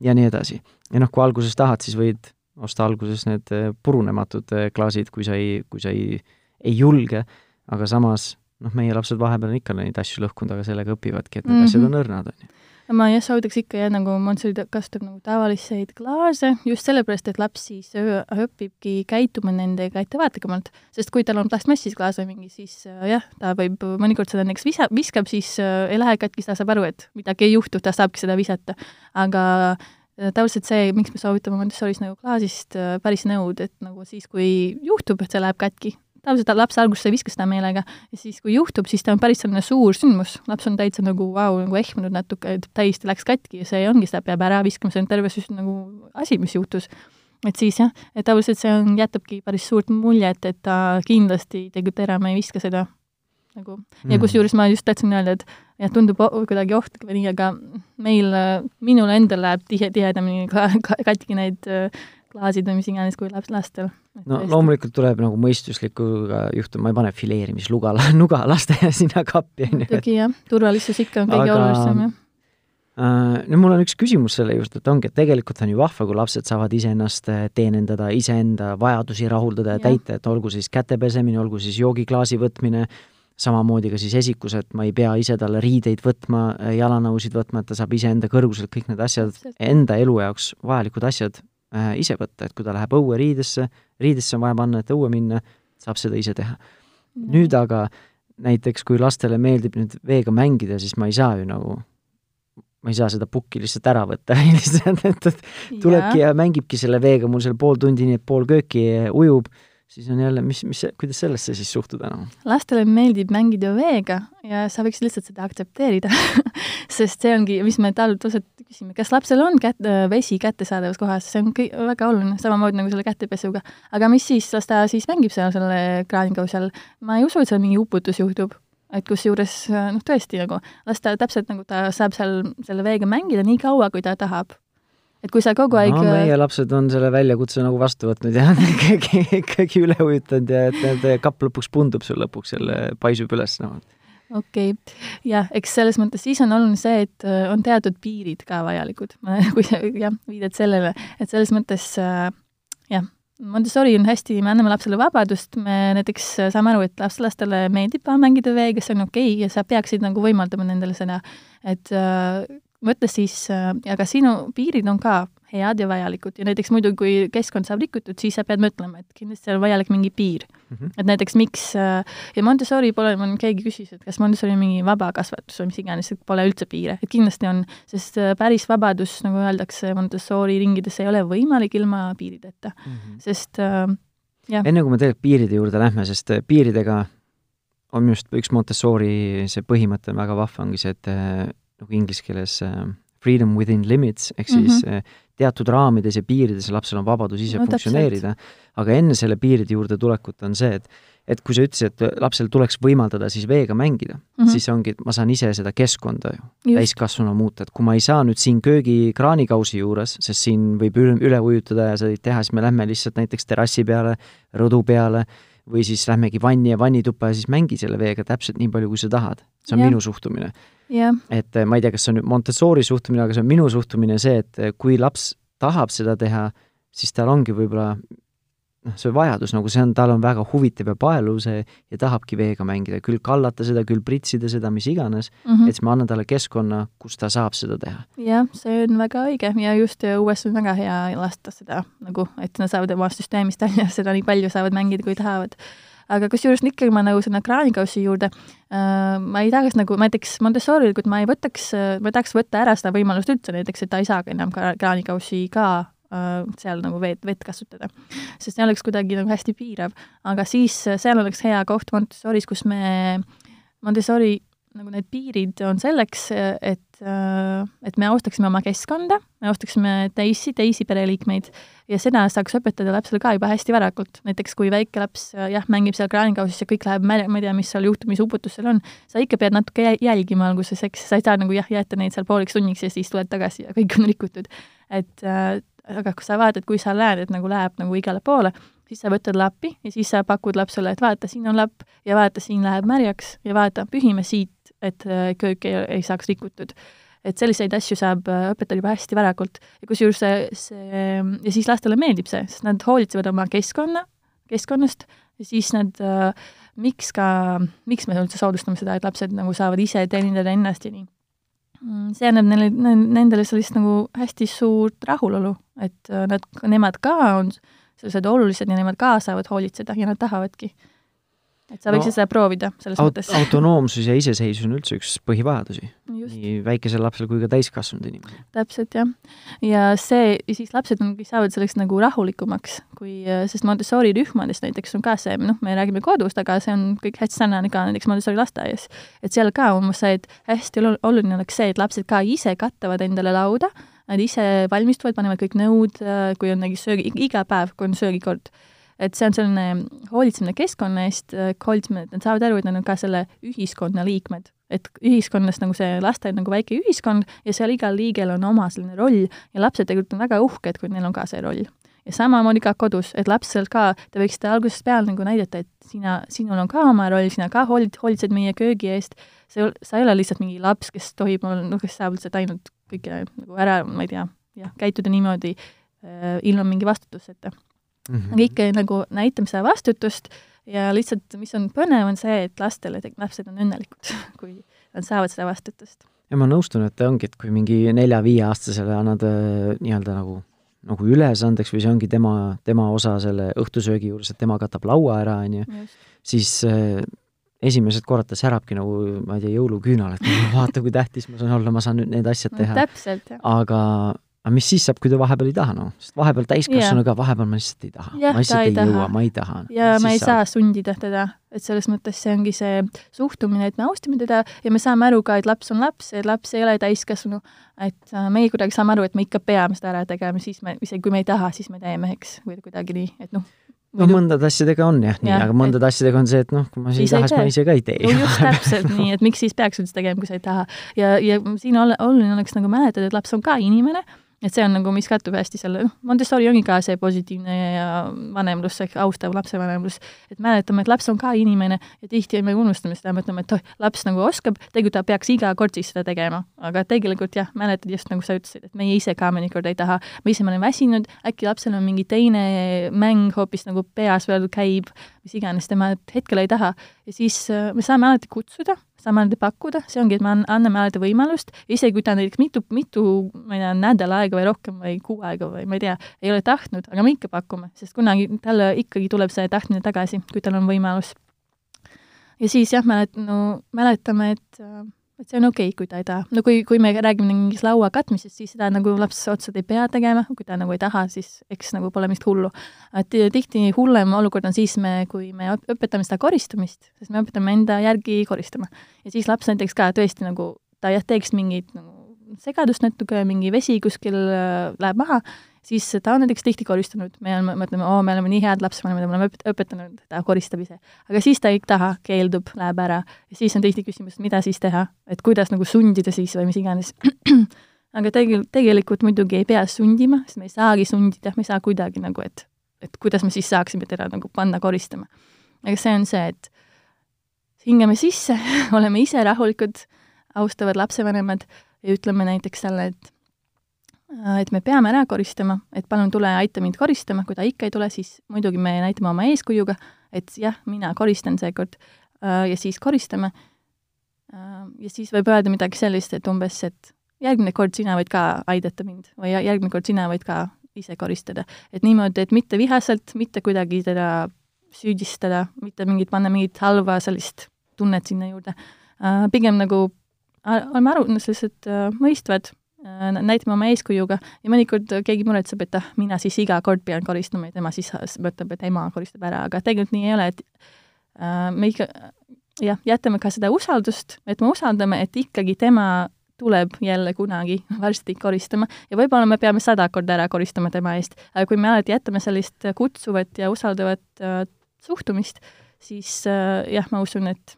A: ja nii edasi. ja noh, kui alguses tahad, siis võid osta alguses need eh, purunematud eh, klaasid, kui sa ei, kui sa ei, ei julge, aga samas noh, meie lapsed vahepeal on ikka neid asju lõhkunud, aga sellega õpivadki, et need mm -hmm. asjad on õrnad, on ju
B: ma jah, soovitaks ikka jah, nagu Montessori kasutab nagu tavaliseid klaase, just sellepärast, et laps siis õpibki käituma nendega ettevaatlikumalt. sest kui tal on plastmassist klaas või mingi, siis äh, jah, ta võib mõnikord seda näiteks visa, viskab, siis äh, ei lähe katki, ta saab aru, et midagi ei juhtu, ta saabki seda visata. aga äh, tavaliselt see, miks me soovitame Montessoris nagu klaasist päris nõud, et nagu siis, kui juhtub, et see läheb katki, tavaliselt laps alguses ei viska seda meelega ja siis, kui juhtub, siis ta on päris selline suur sündmus, laps on täitsa nagu vau wow,, nagu ehmunud natuke, et täiesti läks katki ja see ongi, seda peab ära viskama, see on terve süst, nagu asi, mis juhtus. et siis jah, et tavaliselt see on, jätabki päris suurt muljet, et ta kindlasti tegelikult ma ei viska seda nagu mm. ja kusjuures ma just tahtsin öelda, et jah, tundub kuidagi ohtlik või nii, aga meil, minul endal läheb tihe, tihedamini ka, ka katki need äh, klaasid või mis iganes, kui laps, lastel.
A: no tõesti. loomulikult tuleb nagu mõistuslikuga juhtuma, ma ei pane fileerimisluga, nuga laste sinna kappi,
B: on ju. muidugi jah, turvalisus ikka on kõige Aga... olulisem, jah
A: äh, no mul on üks küsimus selle juurde, et ongi, et tegelikult on ju vahva, kui lapsed saavad iseennast äh, teenindada, iseenda vajadusi rahuldada ja, ja täita, et olgu siis käte pesemine, olgu siis joogiklaasi võtmine, samamoodi ka siis esikus, et ma ei pea ise talle riideid võtma, äh, jalanõusid võtma, et ta saab iseenda kõrguselt kõik need asjad, enda elu jaoks vajalikud asjad ise võtta, et kui ta läheb õue riidesse, riidesse on vaja panna, et õue minna, saab seda ise teha mm.. nüüd aga näiteks, kui lastele meeldib nüüd veega mängida, siis ma ei saa ju nagu, ma ei saa seda pukki lihtsalt ära võtta lihtsalt, et, et tulebki ja. ja mängibki selle veega mul seal pool tundi, nii et pool kööki ujub siis on jälle, mis, mis, kuidas sellesse siis suhtuda noh?
B: lastele meeldib mängida veega ja sa võiks lihtsalt seda aktsepteerida sest see ongi, mis me talvetuselt küsime, kas lapsel on kät-, vesi kättesaadavas kohas, see on kõik väga oluline, samamoodi nagu selle kätepesuga. aga mis siis, las ta siis mängib seal selle kraanikausi all. ma ei usu, et seal mingi uputus juhtub et kusjuures noh, tõesti nagu las ta täpselt nagu ta saab seal selle veega mängida nii kaua, kui ta tahab et kui sa kogu aeg
A: no, meie lapsed on selle väljakutse nagu vastu võtnud ja ikkagi, ikkagi üle ujutanud ja et need kapp lõpuks pundub sul lõpuks jälle, paisub üles noh.
B: okei okay., jah, eks selles mõttes siis on oluline see, et äh, on teatud piirid ka vajalikud, kui sa jah, viidad sellele, et selles mõttes äh, jah, Montessori on hästi, me anname lapsele vabadust, me näiteks saame aru, et laps, lastele meeldib mängida veega, see on okei okay, ja sa peaksid nagu võimaldama nendele seda, et äh, mõtle siis, äh, aga sinu piirid on ka head ja vajalikud ja näiteks muidu, kui keskkond saab rikutud, siis sa pead mõtlema, et kindlasti on vajalik mingi piir mm. -hmm. et näiteks miks, äh, ja Montessori pole, mul keegi küsis, et kas Montessori on mingi vaba kasvatus või mis iganes, et pole üldse piire, et kindlasti on, sest äh, päris vabadus, nagu öeldakse Montessori ringides, ei ole võimalik ilma piirideta mm, -hmm. sest jah.
A: enne kui me tegelikult piiride juurde lähme, sest piiridega on minu arust üks Montessori see põhimõte on väga vahva, ongi see, et nagu inglise keeles äh, freedom within limits, ehk siis mm -hmm. teatud raamides ja piirides lapsel on vabadus ise no, funktsioneerida, aga enne selle piiride juurde tulekut on see, et et kui sa ütlesid, et lapsel tuleks võimaldada siis veega mängida mm, -hmm. siis ongi, et ma saan ise seda keskkonda ju täiskasvanu muuta, et kui ma ei saa nüüd siin köögi kraanikausi juures, sest siin võib üle, üle ujutada ja seda teha, siis me lähme lihtsalt näiteks terrassi peale, rõdu peale või siis lähmegi vanni ja vannituppa ja siis mängi selle veega täpselt nii palju, kui sa tahad. See on ja. minu suhtumine. et ma ei tea, kas see on nüüd Montessori suhtumine, aga see on minu suhtumine see, et kui laps tahab seda teha, siis tal ongi võib-olla noh, see vajadus nagu see on, tal on väga huvitav ja paeluv see ja tahabki veega mängida, küll kallata seda, küll pritsida seda, mis iganes mm, -hmm. et siis ma annan talle keskkonna, kus ta saab seda teha.
B: jah, see on väga õige ja just õues on väga hea lasta seda nagu, et nad saavad oma süsteemist välja seda nii palju saavad mängida, kui tahavad aga kusjuures ikkagi ma nagu sinna kraanikaussi juurde äh,, ma ei tahaks nagu näiteks Montessoril, kui ma ei võtaks, ma tahaks võtta ära seda võimalust üldse näiteks, et ta ei saagi enam kraanikaussi ka Äh, seal nagu veed, vett kasutada. sest see oleks kuidagi nagu hästi piirav, aga siis äh, seal oleks hea koht Montessoris, kus me, Montessori nagu need piirid on selleks, et, äh, et me austaksime oma keskkonda, me austaksime teisi, teisi pereliikmeid ja seda saaks õpetada lapsele ka juba hästi varakult. näiteks kui väike laps jah, mängib seal kraanikausis ja kõik läheb, ma ei tea, mis seal juhtub, mis uputus seal on, sa ikka pead natuke jälgima alguses, eks, sa ei saa nagu jah, jätta neid seal pooliks tunniks ja siis tuled tagasi ja kõik on rikutud. et aga kui sa vaatad, kui sa näed, et nagu läheb nagu igale poole, siis sa võtad lappi ja siis sa pakud lapsele, et vaata, siin on lapp ja vaata, siin läheb märjaks ja vaata, pühime siit, et äh, köök ei, ei saaks rikutud. et selliseid asju saab äh, õpetada juba hästi varakult. Ja kusjuures see, see, ja siis lastele meeldib see, sest nad hoolitsevad oma keskkonna, keskkonnast. Ja siis nad äh, miks ka, miks me üldse soodustame seda, et lapsed nagu saavad ise teenindada ennast ja nii. Mm, see annab neile, nendele sellist nagu hästi suurt rahulolu, et äh, nad, nemad ka on sellised olulised ja nemad ka saavad hoolitseda ja nad tahavadki et sa võiksid no, seda proovida selles aut mõttes.
A: autonoomsus ja iseseisvus on üldse üks põhivajadusi. nii väikesel lapsel kui ka täiskasvanud inimesel.
B: täpselt, jah. ja see, siis lapsed ongi, saavad selleks nagu rahulikumaks, kui, sest Montessori rühmades näiteks on ka see, noh, me räägime kodust, aga see on kõik hästi sarnane ka näiteks Montessori lasteaias. et seal ka umbes see, et hästi oluline oleks see, et lapsed ka ise kattavad endale lauda, nad ise valmistuvad, panevad kõik nõud, kui on mingi söögi, iga päev, kui on söögikord et see on selline hoolitsemine keskkonna eest, hoolitsemine, et nad saavad aru, et nad on ka selle ühiskonna liikmed. et ühiskonnas nagu see lasteaed nagu väike ühiskond ja seal igal liigel on oma selline roll ja lapsed tegelikult on väga uhked, kui neil on ka see roll. ja samamoodi ka kodus, et lapsel ka, te võiksite algusest peale nagu näidata, et sina, sinul on ka oma roll, sina ka hoolid, hoolitsed meie köögi eest, see, sa ei ole lihtsalt mingi laps, kes tohib noh, kes saab lihtsalt ainult kõike nagu ära, ma ei tea, jah, käituda niimoodi äh, ilma mingi vastutuseta mm. -hmm. ikka nagu näitame seda vastutust ja lihtsalt, mis on põnev, on see, et lastele, lapsed on õnnelikud, kui nad saavad seda vastutust.
A: ja ma nõustun, et ongi, et kui mingi nelja-viieaastasele annad äh, nii-öelda nagu nagu ülesandeks või see ongi tema, tema osa selle õhtusöögi juures, et tema katab laua ära, on ju, siis äh, esimesed korrad ta särabki nagu, ma ei tea, jõuluküünal, et vaata, kui tähtis ma saan olla, ma saan nüüd need asjad teha
B: no,.
A: aga aga mis siis saab, kui ta vahepeal ei taha, noh, sest vahepeal täiskasvanuga, vahepeal ma lihtsalt ei taha. ma lihtsalt ei, ei jõua, ma ei taha.
B: ja ma ei saab? saa sundida teda, et selles mõttes see ongi see suhtumine, et me austame teda ja me saame aru ka, et laps on laps, et laps ei ole täiskasvanu, et äh, meie kuidagi saame aru, et me ikka peame seda ära tegema, siis me, isegi kui me ei taha, siis me teeme, eks, või kuidagi nii, et noh,
A: no mõndade asjadega on jah nii, aga mõndade et... asjadega on see, et noh, kui ma ei taha, siis ma ise ka ei tee.
B: no just täpselt nii, et miks siis peaks üldse tegema, kui sa ei taha. ja, ja siin oluline oleks nagu mäletada, et laps on ka inimene et see on nagu, mis kattub hästi selle, noh, Montessori ongi ka see positiivne ja vanemlus, austav lapsevanemlus, et mäletame, et laps on ka inimene ja tihti me unustame seda, mõtleme, et oh, laps nagu oskab, tegelikult ta peaks iga kord siis seda tegema, aga tegelikult jah, mäletad just nagu sa ütlesid, et meie ise ka mõnikord ei taha, me ise me oleme väsinud, äkki lapsel on mingi teine mäng hoopis nagu peas veel käib, mis iganes, tema hetkel ei taha. Ja siis äh, me saame alati kutsuda saame anda pakkuda, see ongi, et me anname alati võimalust, isegi kui ta näiteks mitu, mitu, ma ei tea, nädal aega või rohkem või kuu aega või ma ei tea, ei ole tahtnud, aga me ikka pakume, sest kunagi talle ikkagi tuleb see tahtmine tagasi, kui tal on võimalus. ja siis jah, mälet-, no mäletame, et äh, et see on okei okay,, kui ta ei taha. no kui, kui me räägime mingist laua katmisest, siis seda nagu laps otsad ei pea tegema, kui ta nagu ei taha, siis eks nagu pole mingit hullu. et tihti hullem olukord on siis me, kui me õpetame seda koristamist, sest me õpetame enda järgi koristama. ja siis laps näiteks ka tõesti nagu, ta jah, teeks mingit nagu segadust natuke, mingi vesi kuskil äh, läheb maha siis ta on näiteks tihti koristanud, me oleme, mõtleme, oo, me oleme nii head lapsevanemad me oleme õpetanud, ta koristab ise. aga siis ta ei taha, keeldub, läheb ära ja siis on tihti küsimus, mida siis teha, et kuidas nagu sundida siis või mis iganes aga tegel-, tegelikult muidugi ei pea sundima, sest me ei saagi sundida, me ei saa kuidagi nagu, et, et kuidas me siis saaksime teda nagu panna koristama. aga see on see, et hingame sisse oleme ise rahulikud, austavad lapsevanemad ja ütleme näiteks talle, et et me peame ära koristama, et palun tule aita mind koristama, kui ta ikka ei tule, siis muidugi me näitame oma eeskujuga, et jah, mina koristan seekord ja siis koristame. ja siis võib öelda midagi sellist, et umbes, et järgmine kord sina võid ka aidata mind või järgmine kord sina võid ka ise koristada. et niimoodi, et mitte vihaselt, mitte kuidagi teda süüdistada, mitte mingit, panna mingit halva sellist tunnet sinna juurde. Äh, pigem nagu oleme aru, sellised äh, mõistvad, äh, näitame oma eeskujuga. Ja mõnikord keegi muretseb, et ah, mina siis iga kord pean koristama ja tema siis mõtleb, et ema koristab ära, aga tegelikult nii ei ole, et me ikka jah, jätame ka seda usaldust, et me usaldame, et ikkagi tema tuleb jälle kunagi varsti koristama. Ja võib-olla me peame sada korda ära koristama tema eest, aga kui me alati jätame sellist kutsuvat ja usaldavat äh, suhtumist, siis äh, jah, ma usun, et,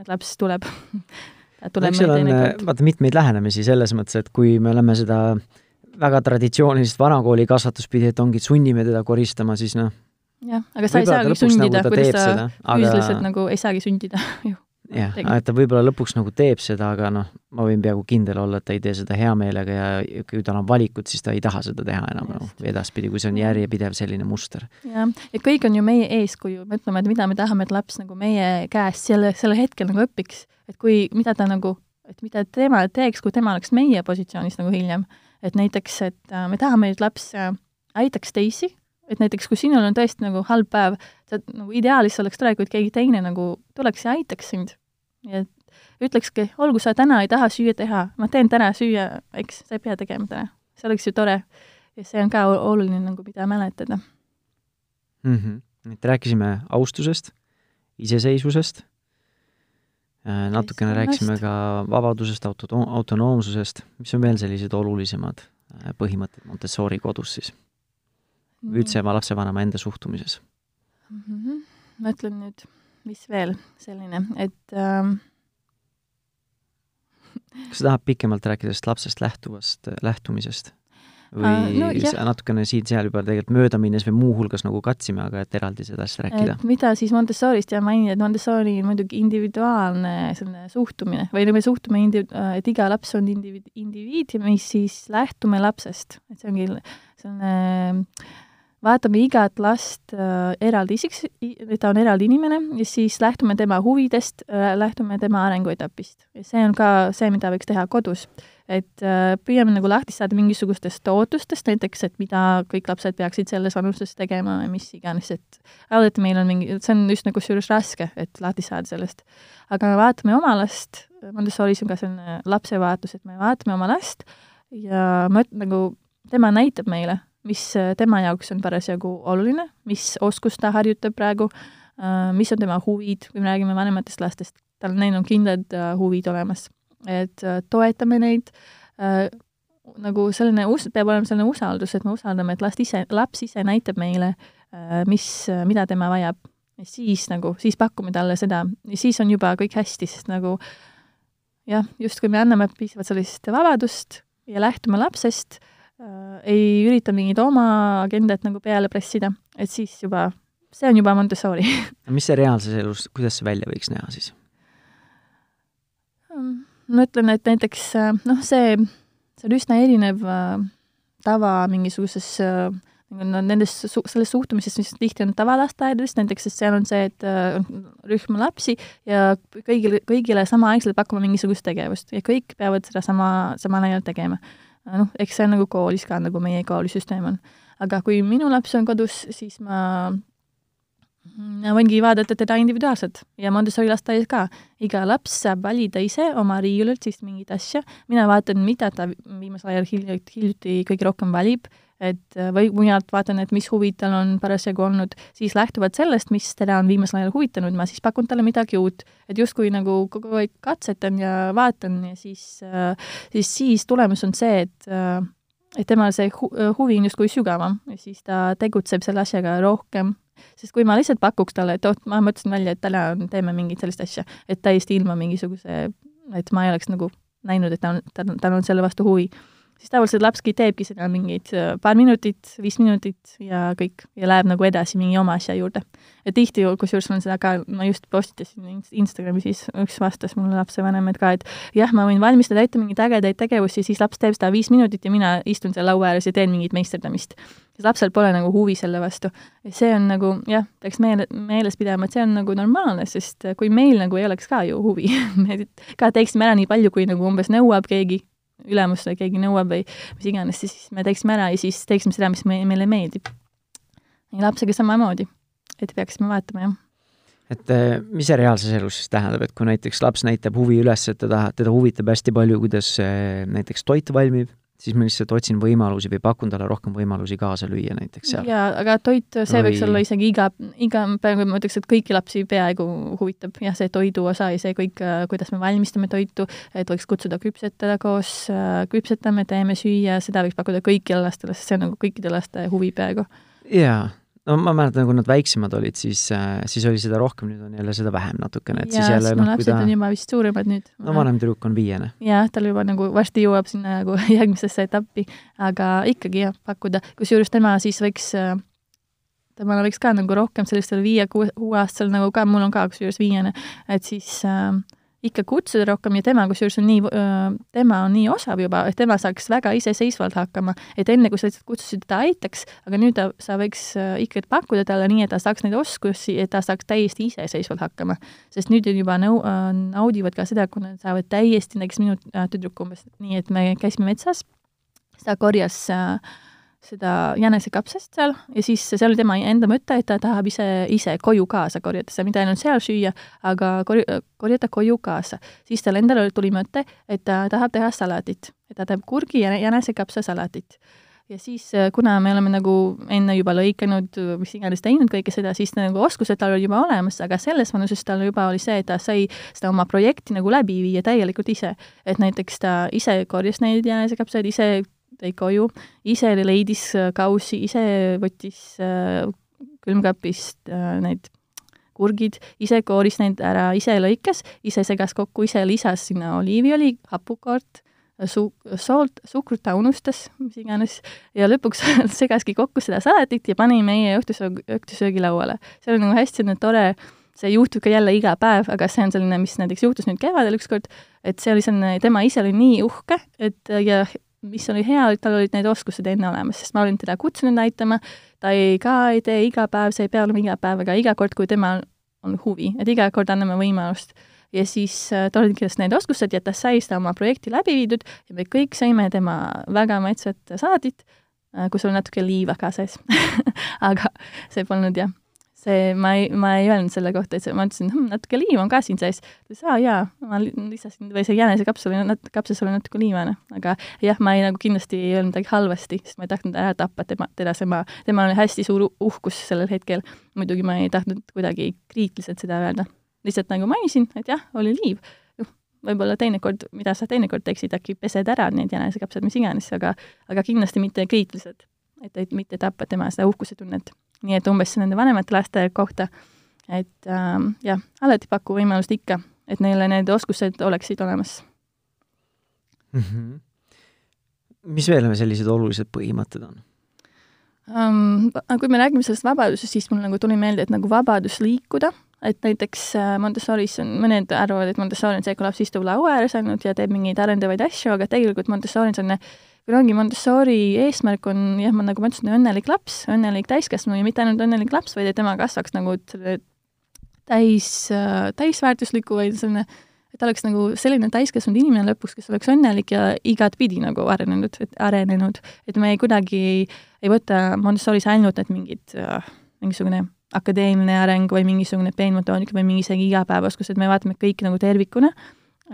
B: et laps tuleb
A: eks seal on, vaata, mitmeid lähenemisi selles mõttes, et kui me oleme seda väga traditsioonilist vanakooli kasvatust pidi, et ongi, sunnime teda koristama, siis noh,
B: jah, aga sa ei saagi sundida nagu, kuidas sa füüsiliselt aga... nagu ei saagi sundida ju
A: jah, et ta võib-olla lõpuks nagu teeb seda, aga noh, ma võin peaaegu kindel olla, et ta ei tee seda hea meelega ja kui tal on valikud, siis ta ei taha seda teha enam noh, edaspidi, kui see on järjepidev selline muster.
B: jah, ja kõik on ju meie eeskuju, me ütleme, et mida me tahame, et laps nagu meie käest selle, sellel hetkel nagu õpiks, et kui, mida ta nagu, et mida tema teeks, kui tema oleks meie positsioonis nagu hiljem. et näiteks, et äh, me tahame, et laps äh, aitaks teisi, et näiteks kui sinul on tõesti nagu halb päev, sa nagu ideaalis oleks tore, kui keegi teine nagu tuleks ja aitaks sind et ütlekski, olgu sa täna ei taha süüa teha, ma teen täna süüa, eks, sa ei pea tegema täna. see oleks ju tore. ja see on ka oluline nagu, mida mäletada
A: mm. -hmm. et rääkisime austusest, iseseisvusest, äh, natukene rääkisime ka vabadusest, auto, autonoomsusest, mis on veel sellised olulisemad äh, põhimõtted Montessori kodus siis? Üldse lapsevanema enda suhtumises
B: mm? -hmm. ma ütlen nüüd mis veel selline, et ähm...
A: kas sa tahad pikemalt rääkida sellest lapsest lähtuvast, lähtumisest? või uh, no, jah. natukene siin-seal juba tegelikult mööda minnes või muuhulgas nagu katsime, aga et eraldi sellest rääkida.
B: mida siis Montessorist ja mainin, et Montessori on muidugi individuaalne selline suhtumine või nagu suhtumine indi-, et iga laps on indiviid, indiviid ja mis siis lähtume lapsest, et see ongi selline vaatame igat last äh, eraldi isiks, ta on eraldi inimene ja siis lähtume tema huvidest äh,, lähtume tema arenguetapist. ja see on ka see, mida võiks teha kodus. et äh, püüame nagu lahti saada mingisugustest ootustest, näiteks et mida kõik lapsed peaksid selles vanuses tegema või mis iganes, et alati meil on mingi, see on just nagu kusjuures raske, et lahti saada sellest. aga me vaatame oma last, Montessoris on ka selline lapsevaatus, et me vaatame oma last ja mõt-, nagu tema näitab meile mis äh, tema jaoks on parasjagu oluline, mis oskust ta harjutab praegu, äh, mis on tema huvid, kui me räägime vanematest lastest, tal, neil on kindlad äh, huvid olemas. et toetame neid, nagu selline us-, peab olema selline usaldus, et me usaldame, et last ise, laps ise näitab meile, mis, mida tema vajab. ja siis nagu, siis pakume talle seda siis on juba kõik hästi, sest nagu jah, just kui me anname piisavalt sellist vabadust ja lähtume lapsest äh, ei ürita mingit oma agendat nagu peale pressida, et siis juba, see on juba Montessori
A: mis see reaalses elus, kuidas see välja võiks näha siis?
B: ma ütlen, et näiteks äh, noh, see, see on üsna erinev äh, tava mingisuguses äh, no nendest su-, sellest suhtumisest, mis tihti on tavalasteaedades, näiteks sest seal on see, et äh, rühm lapsi ja kõigile, kõigile samaaegselt pakkuma mingisugust tegevust ja kõik peavad seda sama, samal ajal tegema noh, eks see on nagu koolis ka, nagu meie koolisüsteem on. aga kui minu laps on kodus, siis ma võingi vaadata teda individuaalselt ja Montessori lasteaias ka. iga laps saab valida ise oma riiulilt siis mingit asja, mina vaatan, mida ta viimasel ajal hiljuti, hiljuti kõige rohkem valib et äh, või mujalt vaatan, et mis huvid tal on parasjagu olnud, siis lähtuvalt sellest, mis teda on viimasel ajal huvitanud, ma siis pakun talle midagi uut. et justkui nagu kogu aeg katsetan ja vaatan ja siis, äh, siis, siis tulemus on see, et äh, et temal see hu huvi on justkui sügavam ja siis ta tegutseb selle asjaga rohkem, sest kui ma lihtsalt pakuks talle, et oot, ma mõtlesin välja, et täna teeme mingit sellist asja, et täiesti ilma mingisuguse, et ma ei oleks nagu näinud, et ta on, tal, on selle vastu huvi siis tavaliselt lapski teebki seda mingid äh, paar minutit, viis minutit ja kõik, ja läheb nagu edasi mingi oma asja juurde. ja tihti, kusjuures on seda ka, ma just postitasin Instagrami, siis üks vastas mulle lapsevanem, et ka, et jah, ma võin valmistada ette mingeid ägedaid tegevusi, siis laps teeb seda viis minutit ja mina istun seal laua ääres ja teen mingit meisterdamist. lapsel pole nagu huvi selle vastu. see on nagu jah, peaks meele, meeles pidama, et see on nagu normaalne, sest kui meil nagu ei oleks ka ju huvi me ka teeksime ära nii palju, kui nagu umbes nõuab keegi ülemus või keegi nõuab või mis iganes, siis me teeksime ära ja siis teeksime seda, mis me, meile meeldib. ja lapsega samamoodi, et peaksime vaatama, jah
A: et eh, mis see reaalses elus siis tähendab, et kui näiteks laps näitab huvi üles, et tahab, teda huvitab hästi palju, kuidas eh, näiteks toit valmib, siis ma lihtsalt otsin võimalusi või pakun talle rohkem võimalusi kaasa lüüa näiteks seal.
B: jaa, aga toit, see või... võiks olla isegi iga, iga päev, ma ütleks, et kõiki lapsi peaaegu huvitab jah, see toidu osa ja see kõik, kuidas me valmistame toitu, et võiks kutsuda küpsetada koos, küpsetame, teeme süüa, seda võiks pakkuda kõigile lastele, sest see on nagu kõikide laste huvi peaaegu.
A: jaa no ma mäletan, kui nad väiksemad olid, siis, äh, siis oli seda rohkem, nüüd on jälle seda vähem natukene, et ja, siis jälle
B: noh, kui ta on juba vist suuremad nüüd.
A: no vanem tüdruk on viiene.
B: jah, tal juba nagu varsti jõuab sinna nagu järgmisesse etappi, aga ikkagi jah, pakkuda, kusjuures tema siis võiks äh, temal võiks ka nagu rohkem sellistel viie-kuue-aastasel nagu ka, mul on ka kusjuures viiene, et siis äh, ikka kutsuda rohkem ja tema kusjuures on nii, tema on nii osav juba, et tema saaks väga iseseisvalt hakkama. et enne, kui sa lihtsalt kutsusid, ta aitaks, aga nüüd ta, sa võiks ikkagi pakkuda talle nii, et ta saaks neid oskusi, et ta saaks täiesti iseseisvalt hakkama. sest nüüd juba nõu-, naudivad ka seda, kui nad saavad täiesti, näiteks minu tüdruk umbes nii, et me käisime metsas, ta korjas äh, seda jänesekapsast seal ja siis see oli tema enda mõte, et ta tahab ise, ise koju kaasa korjata seda, mitte ainult seal süüa, aga kor-, korjata koju kaasa. siis tal endal tuli mõte, et ta tahab teha salatit, et ta teeb kurgi ja jänesekapsa salatit. ja siis, kuna me oleme nagu enne juba lõikanud, mis iganes teinud kõike seda, siis nagu oskused tal olid juba olemas, aga selles vanuses tal juba oli see, et ta sai seda oma projekti nagu läbi viia täielikult ise. et näiteks ta ise korjas neid jänesekapsaid, ise tõi koju, ise leidis äh, kaussi, ise võttis äh, külmkapist äh, need kurgid, ise kooris neid ära, ise lõikas, ise segas kokku, ise lisas sinna oliiviõli, hapukoort, su-, soolt, suhkrut ta unustas, mis iganes, ja lõpuks segaski kokku seda salatit ja pani meie õhtusöög, õhtusöögilauale. see oli nagu hästi selline tore, see juhtub ka jälle iga päev, aga see on selline, mis näiteks juhtus nüüd kevadel ükskord, et see oli selline, tema ise oli nii uhke, et ja mis oli hea, tal olid need oskused enne olemas, sest ma olin teda kutsunud näitama, ta ei, ka ei tee iga päev, see ei pea olema iga päev, aga iga kord, kui temal on huvi, et iga kord anname võimalust. ja siis äh, ta oli kindlasti need oskused ja ta sai seda oma projekti läbi viidud ja me kõik sõime tema väga maitsvat saladit äh,, kus oli natuke liiva ka sees aga see polnud jah see, ma ei, ma ei öelnud selle kohta, et see, ma ütlesin hm,, natuke liiva on ka siin sees. ta ütles, aa jaa, ma lisasin, või see jänesekapsas oli nat-, kapsas oli natuke liivane, aga jah, ma ei nagu kindlasti ei öelnud midagi halvasti, sest ma ei tahtnud ära tappa tema, teda, tema, temal oli hästi suur uhkus sellel hetkel. muidugi ma ei tahtnud kuidagi kriitiliselt seda öelda. lihtsalt nagu mainisin, et jah, oli liiv noh, võib-olla teinekord, mida sa teinekord teeksid, äkki pesed ära need jänesekapsad, mis iganes, aga aga kindlasti mitte kriitiliselt. Et, et mitte tappa tema seda uhkuse tunnet nii et umbes nende vanemate laste kohta, et äh, jah, alati paku võimalust ikka, et neile need oskused oleksid olemas
A: mm. -hmm. mis veel sellised olulised põhimõtted on
B: um,? Kui me räägime sellest vabadusest, siis mul nagu tuli meelde, et nagu vabadus liikuda, et näiteks äh, Montessoris on, mõned arvavad, et Montessori on see, kui laps istub laua ääres ainult ja teeb mingeid arendavaid asju, aga tegelikult Montessori on selline ongi Montessori eesmärk on jah, ma nagu ma ütlesin, õnnelik laps, õnnelik täiskasvanu ja mitte ainult õnnelik laps, vaid et tema kasvaks nagu selle täis, täisväärtusliku, vaid selline, et ta oleks nagu selline täiskasvanud inimene lõpuks, kes oleks õnnelik ja igatpidi nagu arenenud, et arenenud, et me ei kuidagi ei, ei võta Montessoris ainult need mingid äh,, mingisugune akadeemiline areng või mingisugune peenmotoorika või mingi isegi igapäevaoskused, me vaatame kõike nagu tervikuna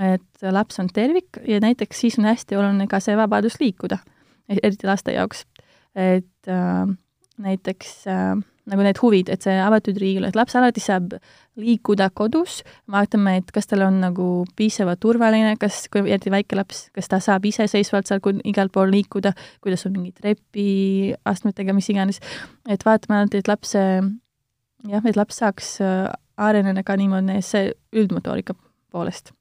B: et laps on tervik ja näiteks siis on hästi oluline ka see vabadus liikuda, eriti laste jaoks. et äh, näiteks äh, nagu need huvid, et see avatud riigil, et laps alati saab liikuda kodus, vaatame, et kas tal on nagu piisavalt turvaline, kas, kui eriti väike laps, kas ta saab iseseisvalt seal igal pool liikuda, kuidas on mingi trepiastmetega, mis iganes, et vaatame alati, et laps, jah, et laps saaks äh, areneda ka niimoodi see üldmotoorika poolest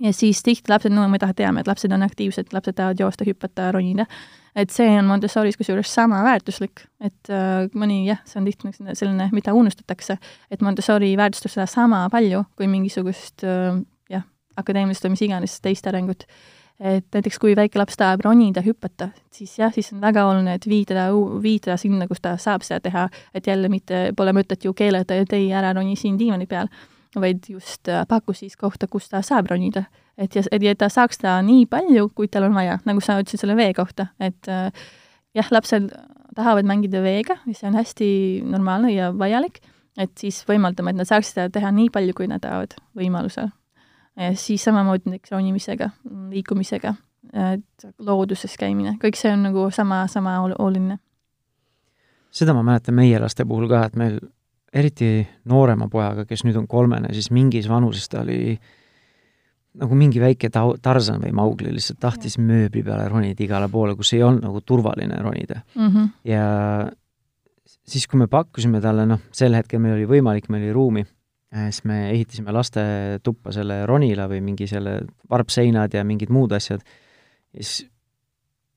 B: ja siis tihti lapsed, no me teame, et lapsed on aktiivsed, lapsed tahavad joosta, hüpata, ronida. et see on Montessoris kusjuures sama väärtuslik, et äh, mõni jah, see on tihti selline, mida unustatakse, et Montessori väärtustab seda sama palju kui mingisugust äh, jah, akadeemilist või mis iganes teist arengut. et näiteks kui väike laps tahab ronida, hüpata, siis jah, siis on väga oluline, et viida, viida sinna, kus ta saab seda teha, et jälle mitte, pole mõtet ju keelata, et ei, ära roni siin diivani peal vaid just äh, pakkus siis kohta, kus ta saab ronida. et ja, et ta saaks ta nii palju, kui tal on vaja, nagu sa ütlesid selle vee kohta, et äh, jah, lapsed tahavad mängida veega, mis on hästi normaalne ja vajalik, et siis võimaldame, et nad saaksid seda teha nii palju, kui nad tahavad võimalusel. ja siis samamoodi näiteks ronimisega, liikumisega, et looduses käimine, kõik see on nagu sama, sama oluline.
A: seda ma mäletan meie laste puhul ka, et meil eriti noorema pojaga, kes nüüd on kolmene, siis mingis vanuses ta oli nagu mingi väike ta-, Tarzan või Maugli lihtsalt tahtis mööbli peale ronida igale poole, kus ei olnud nagu turvaline ronida mm. -hmm. ja siis, kui me pakkusime talle, noh, sel hetkel meil oli võimalik, meil oli ruumi, äh, siis me ehitasime lastetuppa selle ronila või mingi selle varpseinad ja mingid muud asjad, ja siis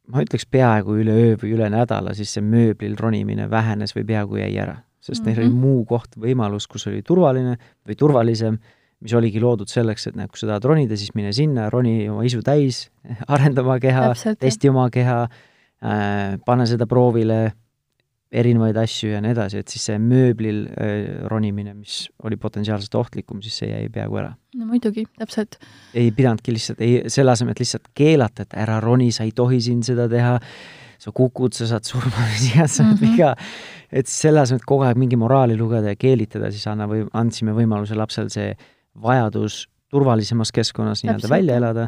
A: ma ütleks peaaegu üle öö või üle nädala, siis see mööblil ronimine vähenes või peaaegu jäi ära sest mm -hmm. neil oli mhm. muu koht, võimalus, kus oli turvaline või turvalisem, mis oligi loodud selleks, et näed, kui sa tahad ronida, siis mine sinna, roni oma isu täis, arenda oma keha, testi oma keha äh,, pane seda proovile, erinevaid asju ja nii edasi, et siis see mööblil äh, ronimine, mis oli potentsiaalselt ohtlikum, siis see jäi peaaegu ära.
B: no muidugi, täpselt.
A: ei pidanudki lihtsalt, ei, selle asemel, et lihtsalt keelata, et ära roni, sa ei tohi siin seda teha, sa kukud, sa saad surma, mis iganes sa oled viga. et selle asemel, et kogu aeg mingi moraali lugeda ja keelitada, siis anna või andsime võimaluse lapsel see vajadus turvalisemas keskkonnas nii-öelda välja elada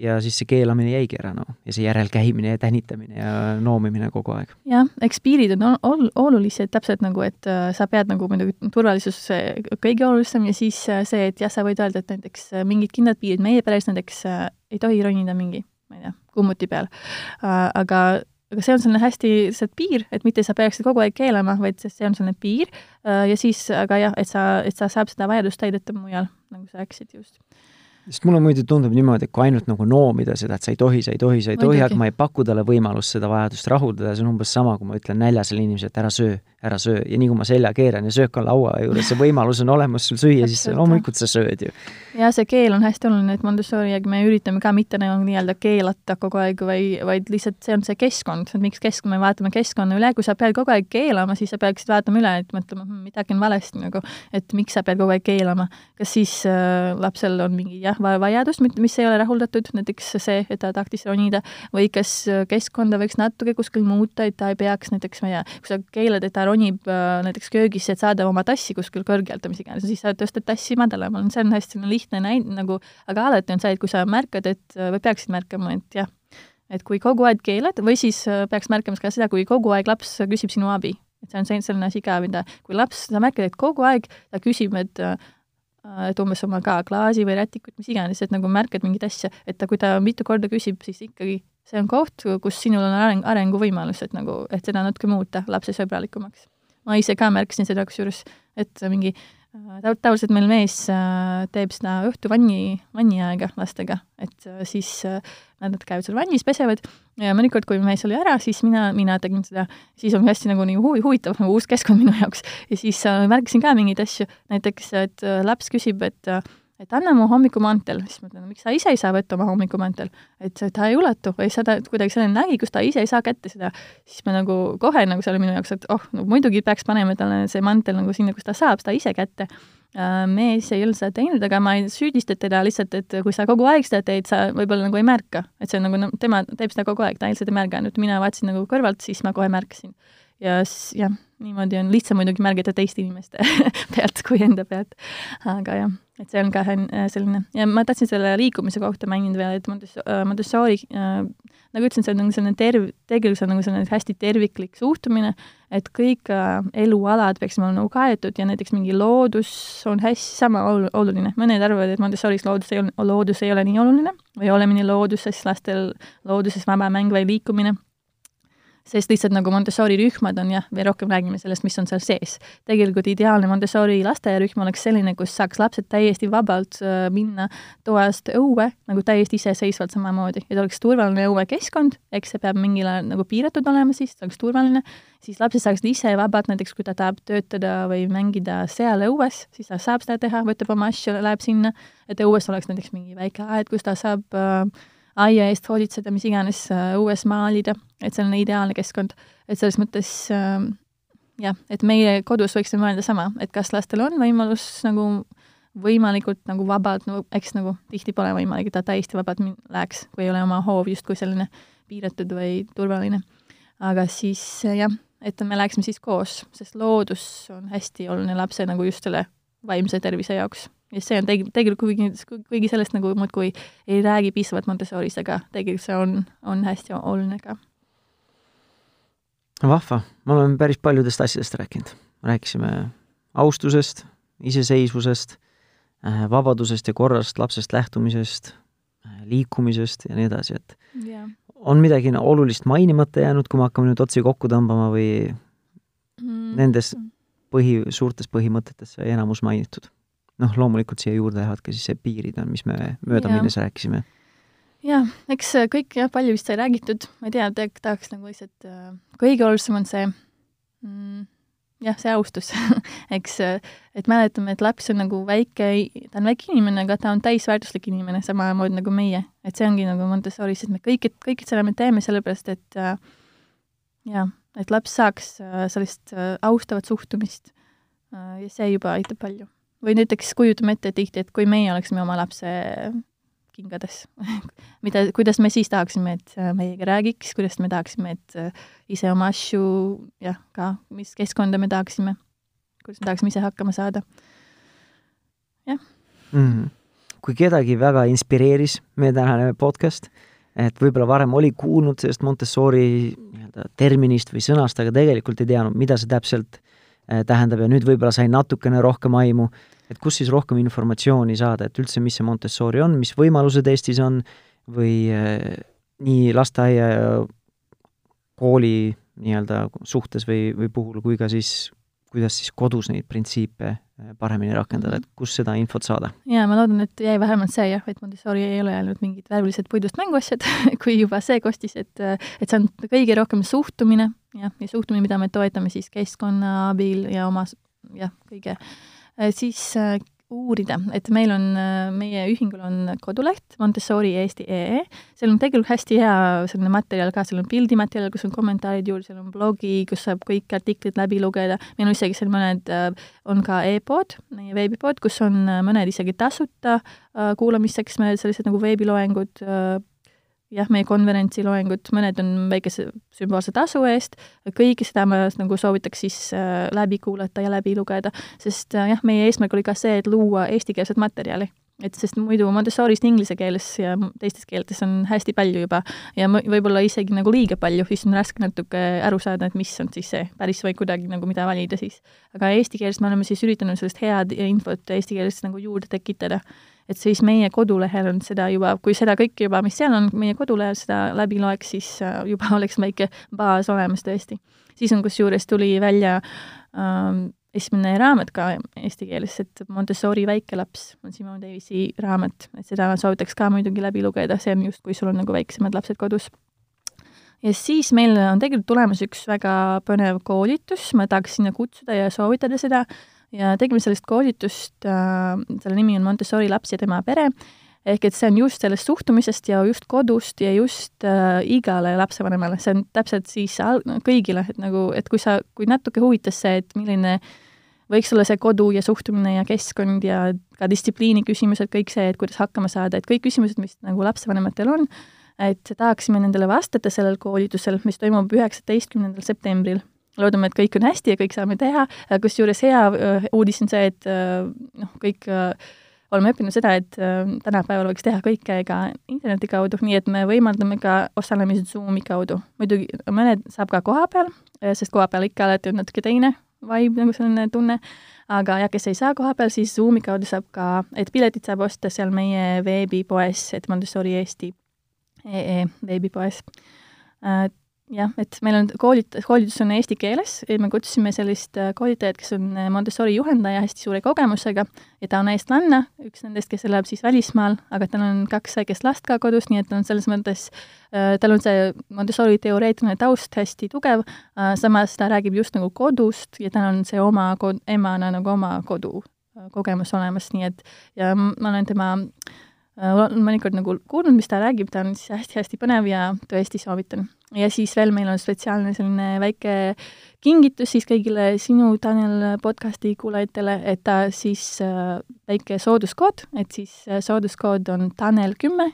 A: ja siis see keelamine jäigi ära, noh, ja see järelkäimine ja tänitamine ja noomimine kogu aeg.
B: jah, eks piirid on ol-, olulised täpselt nagu, et äh, sa pead nagu muidugi turvalisus kõige olulisem ja siis äh, see, et jah, sa võid öelda, et näiteks äh, mingid kindlad piirid, meie peres näiteks äh, ei tohi ronida mingi, ma ei tea, kummuti peal äh,. aga aga see on selline hästi see piir, et mitte sa peaksid kogu aeg keelama, vaid see on selline piir äh, ja siis, aga jah, et sa, et sa saab seda vajadust täideta mujal, nagu sa rääkisid just
A: sest mulle muidu tundub niimoodi, et kui ainult nagu noomida seda, et sa ei tohi, sa ei tohi, sa ei tohi, aga ma ei paku talle võimalust seda vajadust rahuldada, see on umbes sama, kui ma ütlen näljasele inimesele, et ära söö, ära söö. Ja nii kui ma selja keeran ja söök on laua juures, see võimalus on olemas sul süüa, siis loomulikult sa sööd ju.
B: ja see keel on hästi oluline, et Montessori, me üritame ka mitte nagu nii-öelda keelata kogu aeg, või, vaid lihtsalt see on see keskkond, et miks kesk-, me vaatame keskkonna üle, kui sa pead kogu aeg keelama, siis sa peaksid vaatama üle, et mõtlema hm,, midagi on valesti nagu, et miks sa pead kogu aeg keelama. kas siis äh, lapsel on mingi jah, vajadus, mis ei ole rahuldatud, näiteks see, et ta tahtis ronida, või kas keskkonda võiks natuke kuskil muuta, et ta ei peaks näiteks, ma ei tea, kui sa keelad, et ta ronib äh, näiteks köögisse, et saada oma tassi kuskil kõrgelt või mis iganes, siis sa tõstad tassi madalamale, see on hästi lihtne näid-, nagu, aga alati on see, et kui sa märkad, et või peaksid märkama, et jah, et kui kogu aeg keelad või siis äh, peaks märkama ka seda, kui kogu aeg laps küsib sinu abi. et see on selline asi ka, mida, kui laps, sa märkad, et kogu aeg ta küsib, et äh, et umbes oma ka klaasi või rätikut, mis iganes, et nagu märkad mingit asja, et ta, kui ta mitu korda küsib, siis ikkagi see on koht, kus sinul on areng, arenguvõimalused nagu, et seda natuke muuta lapsesõbralikumaks. Ma ise ka märkasin seda kusjuures, et mingi äh, tavaliselt meil mees äh, teeb seda õhtuvanni, vanniaega lastega, et äh, siis nad käivad seal vannis, pesevad. Ja mõnikord, kui mees oli ära, siis mina, mina tegin seda, siis on hästi nagu nii huvi, huvitav, nagu uus keskkond minu jaoks. ja siis märkasin ka mingeid asju, näiteks et laps küsib, et et anna mu hommikumantel, siis ma ütlen, miks sa ise ei saa võtta oma hommikumantel, et ta ei ulatu või seda kuidagi selleni nägi, kus ta ise ei saa kätte seda, siis ma nagu kohe nagu see oli minu jaoks, et oh, no muidugi peaks panema talle see mantel nagu sinna, kus ta saab seda ise kätte. Äh, mees ei olnud seda teinud, aga ma ei süüdista teda lihtsalt, et kui sa kogu aeg seda teed, sa võib-olla nagu ei märka, et see on nagu no, tema teeb seda kogu aeg, ta lihtsalt ei märganud, mina vaatasin nagu kõrvalt, siis ma kohe märkasin ja siis jah, niimoodi on lihtsam muidugi märgata teiste inimeste pealt kui enda pealt. aga jah, et see on ka selline ja ma tahtsin selle liikumise kohta mainida veel, et Montessori äh, nagu ütlesin, see on nagu selline terv-, tegelikult see on nagu selline hästi terviklik suhtumine, et kõik äh, elualad peaksid olema nagu kaetud ja näiteks mingi loodus on hästi sama ol-, oluline. mõned arvavad, et Montessoris loodus ei ole, loodus ei ole nii oluline või olemine looduses, lastel looduses vaba mäng või liikumine sest lihtsalt nagu Montessori rühmad on jah, me rohkem räägime sellest, mis on seal sees. tegelikult ideaalne Montessori lasteaiarühm oleks selline, kus saaks lapsed täiesti vabalt äh, minna toast õue nagu täiesti iseseisvalt samamoodi, et oleks turvaline õuekeskkond, eks see peab mingil ajal nagu piiratud olema siis, see oleks turvaline, siis lapsed saaksid ise vabalt, näiteks kui ta tahab töötada või mängida seal õues, siis ta saab seda teha, võtab oma asju, läheb sinna, et õues oleks näiteks mingi väike aed, kus ta saab äh, aia eest hoolitseda, mis iganes äh, õues maalida, et see on ideaalne keskkond. et selles mõttes äh, jah, et meie kodus võiksime mõelda sama, et kas lastel on võimalus nagu võimalikult nagu vabalt, no eks nagu tihti pole võimalik, et ta täiesti vabalt läheks, kui ei ole oma hoov justkui selline piiratud või turvaline. aga siis jah, et me läheksime siis koos, sest loodus on hästi oluline lapse nagu just selle vaimse tervise jaoks ja see on teg-, tegelikult kuigi, kuigi sellest nagu muudkui ei räägi piisavalt Montessoris, aga tegelikult see on, on hästi oluline ka.
A: vahva, me oleme päris paljudest asjadest rääkinud. rääkisime austusest, iseseisvusest, äh, vabadusest ja korrast, lapsest lähtumisest, äh, liikumisest ja nii edasi, et yeah. on midagi olulist mainimata jäänud, kui me hakkame nüüd otsi kokku tõmbama või mm. nendes põhi, suurtes põhimõtetes sai enamus mainitud noh, loomulikult siia juurde lähevad ka siis see piirid on, mis me möödaminnes rääkisime.
B: jah, eks äh, kõik jah, palju vist sai räägitud, ma ei tea, tahaks nagu lihtsalt äh,, kõige olulisem on see mm, jah, see austus eks, äh, et mäletame, et laps on nagu väike, ta on väike inimene, aga ta on täisväärtuslik inimene, samamoodi nagu meie. et see ongi nagu Montessoris, et me kõik, kõik seda me teeme sellepärast, et äh, jah, et laps saaks äh, sellist äh, austavat suhtumist äh, ja see juba aitab palju või näiteks kujutame ette tihti, et kui meie oleksime oma lapse kingades mida, kuidas me siis tahaksime, et meiega räägiks, kuidas me tahaksime, et äh, ise oma asju jah, ka, mis keskkonda me tahaksime, kuidas me tahaksime ise hakkama saada. jah
A: mm. kui kedagi väga inspireeris meie tänane podcast, et võib-olla varem oli kuulnud sellest Montessori nii-öelda terminist või sõnast, aga tegelikult ei teadnud, mida see täpselt tähendab ja nüüd võib-olla sai natukene rohkem aimu, et kus siis rohkem informatsiooni saada, et üldse, mis see Montessori on, mis võimalused Eestis on või äh, nii lasteaia ja kooli nii-öelda suhtes või, või puhul, kui ka siis kuidas siis kodus neid printsiipe äh, paremini rakendada, et kus seda infot saada?
B: jaa, ma loodan, et jäi vähemalt see jah, et Montessori ei ole ainult mingid värvilised puidust mänguasjad kui juba see kostis, et, et see on kõige rohkem suhtumine, jah, ja suhtumine, mida me toetame siis keskkonna abil ja oma jah, kõige, äh, siis äh, uurida, et meil on, äh, meie ühingul on koduleht Montessori Eesti EE, seal on tegelikult hästi hea selline materjal ka, seal on pildimaterjal, kus on kommentaarid juures, seal on blogi, kus saab kõik artiklid läbi lugeda, meil on isegi seal mõned, on ka e-pood, meie veebipood, kus on mõned isegi tasuta kuulamiseks, mõned sellised nagu veebiloengud, jah, meie konverentsi loengud, mõned on väikese sümboolse tasu eest, kõike seda ma nagu soovitaks siis äh, läbi kuulata ja läbi lugeda, sest äh, jah, meie eesmärk oli ka see, et luua eestikeelset materjali. et sest muidu Montessorist inglise keeles ja teistes keeltes on hästi palju juba ja võib-olla isegi nagu liiga palju, siis on raske natuke aru saada, et mis on siis see päris või kuidagi nagu mida valida siis. aga eesti keeles me oleme siis üritanud sellist head infot eesti keeles nagu juurde tekitada et siis meie kodulehel on seda juba, kui seda kõike juba, mis seal on, meie kodulehel seda läbi loeks, siis äh, juba oleks väike baas olemas tõesti. siis on kusjuures, tuli välja ähm, esimene raamat ka eesti keeles, et Montessori väikelaps on Simon Davisi raamat, et seda soovitaks ka muidugi läbi lugeda, see on just, kui sul on nagu väiksemad lapsed kodus ja siis meil on tegelikult tulemas üks väga põnev koolitus, ma tahaks sinna kutsuda ja soovitada seda, ja tegime sellist koolitust äh,, selle nimi on Montessori laps ja tema pere, ehk et see on just sellest suhtumisest ja just kodust ja just äh, igale lapsevanemale, see on täpselt siis al-, kõigile, et nagu, et kui sa, kui natuke huvitas see, et milline võiks olla see kodu ja suhtumine ja keskkond ja ka distsipliini küsimused, kõik see, et kuidas hakkama saada, et kõik küsimused, mis nagu lapsevanematel on, et tahaksime nendele vastata sellel koolitusel, mis toimub üheksateistkümnendal septembril loodame, et kõik on hästi ja kõik saame teha, kusjuures hea uudis on see, et noh, kõik oleme õppinud seda, et tänapäeval võiks teha kõike ka interneti kaudu, nii et me võimaldame ka osalemise Zoomi kaudu. muidugi mõned saab ka koha peal, sest koha peal ikka alati on natuke teine vibe, nagu selline tunne, aga jah, kes ei saa koha peal, siis Zoomi kaudu saab ka, et piletid saab osta seal meie veebipoes, et Montessori Eesti ee veebipoes. Äh, jah, et meil on koolit-, koolitus on eesti keeles, me kutsusime sellist äh, koolitajat, kes on äh, Montessori juhendaja hästi suure kogemusega ja ta on eestlanna, üks nendest, kes elab siis välismaal, aga tal on kaks väikest last ka kodus, nii et on selles mõttes, tal on see Montessori teoreetiline taust hästi tugev, samas ta räägib just nagu kodust ja tal on see oma kod-, emana nagu oma kodu kogemus olemas, nii et ja ma olen tema olen mõnikord nagu kuulnud, mis ta räägib, ta on siis hästi-hästi põnev ja tõesti soovitan ja siis veel meil on spetsiaalne selline väike kingitus siis kõigile sinu, Tanel, podcasti kuulajatele, et ta siis äh, väike sooduskood, et siis äh, sooduskood on Tanel kümme,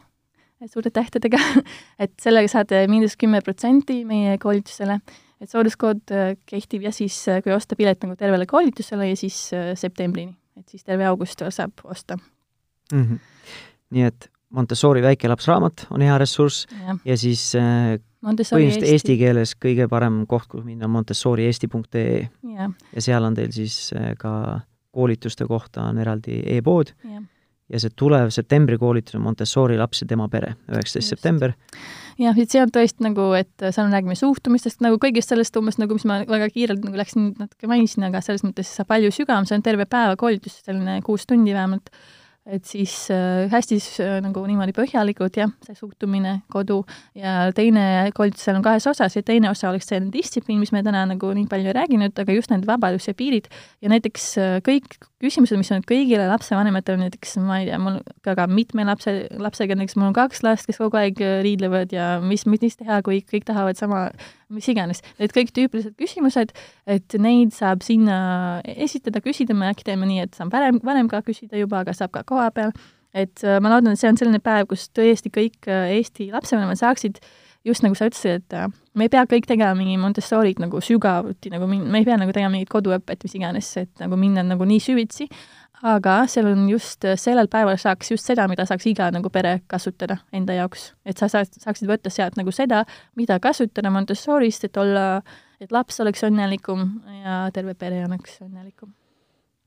B: suurte tähtedega et sellega saate miinus kümme protsenti meie koolitusele. et sooduskood äh, kehtib ja siis, äh, kui osta pilet nagu tervele koolitusele ja siis äh, septembrini, et siis terve august saab osta
A: mm. -hmm. Nii et Montessori väikelapsraamat on hea ressurss ja, ja siis äh, põhimõtteliselt eesti. eesti keeles kõige parem koht, kuhu minna, montessorieesti.ee
B: ja.
A: ja seal on teil siis äh, ka koolituste kohta on eraldi e-pood ja. ja see tulev septembri koolitus on Montessori laps ja tema pere, üheksateist september.
B: jah, et see on tõesti nagu, et seal räägime suhtumistest, nagu kõigest sellest umbes nagu, mis ma väga kiirelt nagu läksin natuke mainisin, aga selles mõttes palju sügavam, see on terve päeva koolitus, selline kuus tundi vähemalt et siis äh, hästi äh, nagu niimoodi põhjalikult jah, see suhtumine, kodu ja teine koolitus seal on kahes osas ja teine osa oleks see distsipliin, mis me täna nagu nii palju ei rääginud, aga just need vabadus ja piirid ja näiteks äh, kõik küsimused, mis on kõigile lapsevanematele, näiteks ma ei tea, mul ka, ka mitme lapse, lapsega, näiteks mul on kaks last, kes kogu aeg riidlevad ja mis, mis teha, kui kõik tahavad sama, mis iganes. Need kõik tüüpilised küsimused, et neid saab sinna esitada, küsida, me äkki teeme nii, et saab varem, varem ka küsida juba, aga saab ka koha peal. et äh, ma loodan, et see on selline päev, kus tõesti kõik äh, Eesti lapsevanemad saaksid just nagu sa ütlesid, et me ei pea kõik tegema mingi Montessorit nagu sügavuti, nagu me ei pea nagu tegema mingit koduõpet, mis iganes, et nagu minna nagu nii süvitsi, aga seal on just, sellel päeval saaks just seda, mida saaks iga nagu pere kasutada enda jaoks. et sa saad, saaksid võtta sealt nagu seda, mida kasutada Montessorist, et olla, et laps oleks õnnelikum ja terve pere oleks õnnelikum.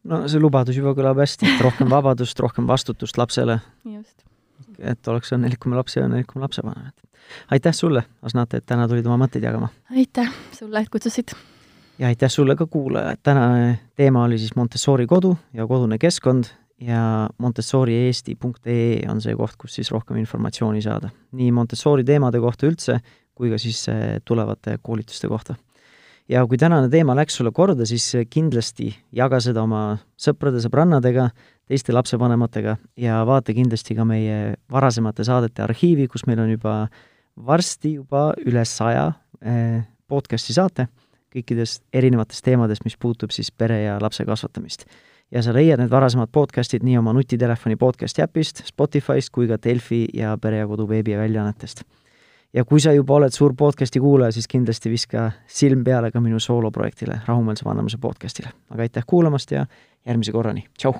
A: No see lubadus juba kõlab hästi, et rohkem vabadust, rohkem vastutust lapsele. et oleks õnnelikum laps ja õnnelikum lapsevanem, aitäh sulle, Asnat, et täna tulid oma mõtteid jagama!
B: aitäh sulle, et kutsusid!
A: ja aitäh sulle ka, kuulaja, et tänane teema oli siis Montessori kodu ja kodune keskkond ja montessorieesti.ee on see koht, kus siis rohkem informatsiooni saada. nii Montessori teemade kohta üldse, kui ka siis eh, tulevate koolituste kohta. Ja kui tänane teema läks sulle korda, siis kindlasti jaga seda oma sõprade-sõbrannadega, teiste lapsevanematega ja vaata kindlasti ka meie varasemate saadete arhiivi, kus meil on juba varsti juba üle saja eh, podcasti saate kõikidest erinevatest teemadest, mis puutub siis pere ja lapse kasvatamist. ja sa leiad need varasemad podcastid nii oma nutitelefoni podcasti äpist, Spotify'st kui ka Delfi ja Pere ja Kodu veebiväljaannetest. Ja kui sa juba oled suur podcasti kuulaja, siis kindlasti viska silm peale ka minu sooloprojektile, Rahumeelse vanemuse podcastile. aga aitäh kuulamast ja järgmise korrani, tšau!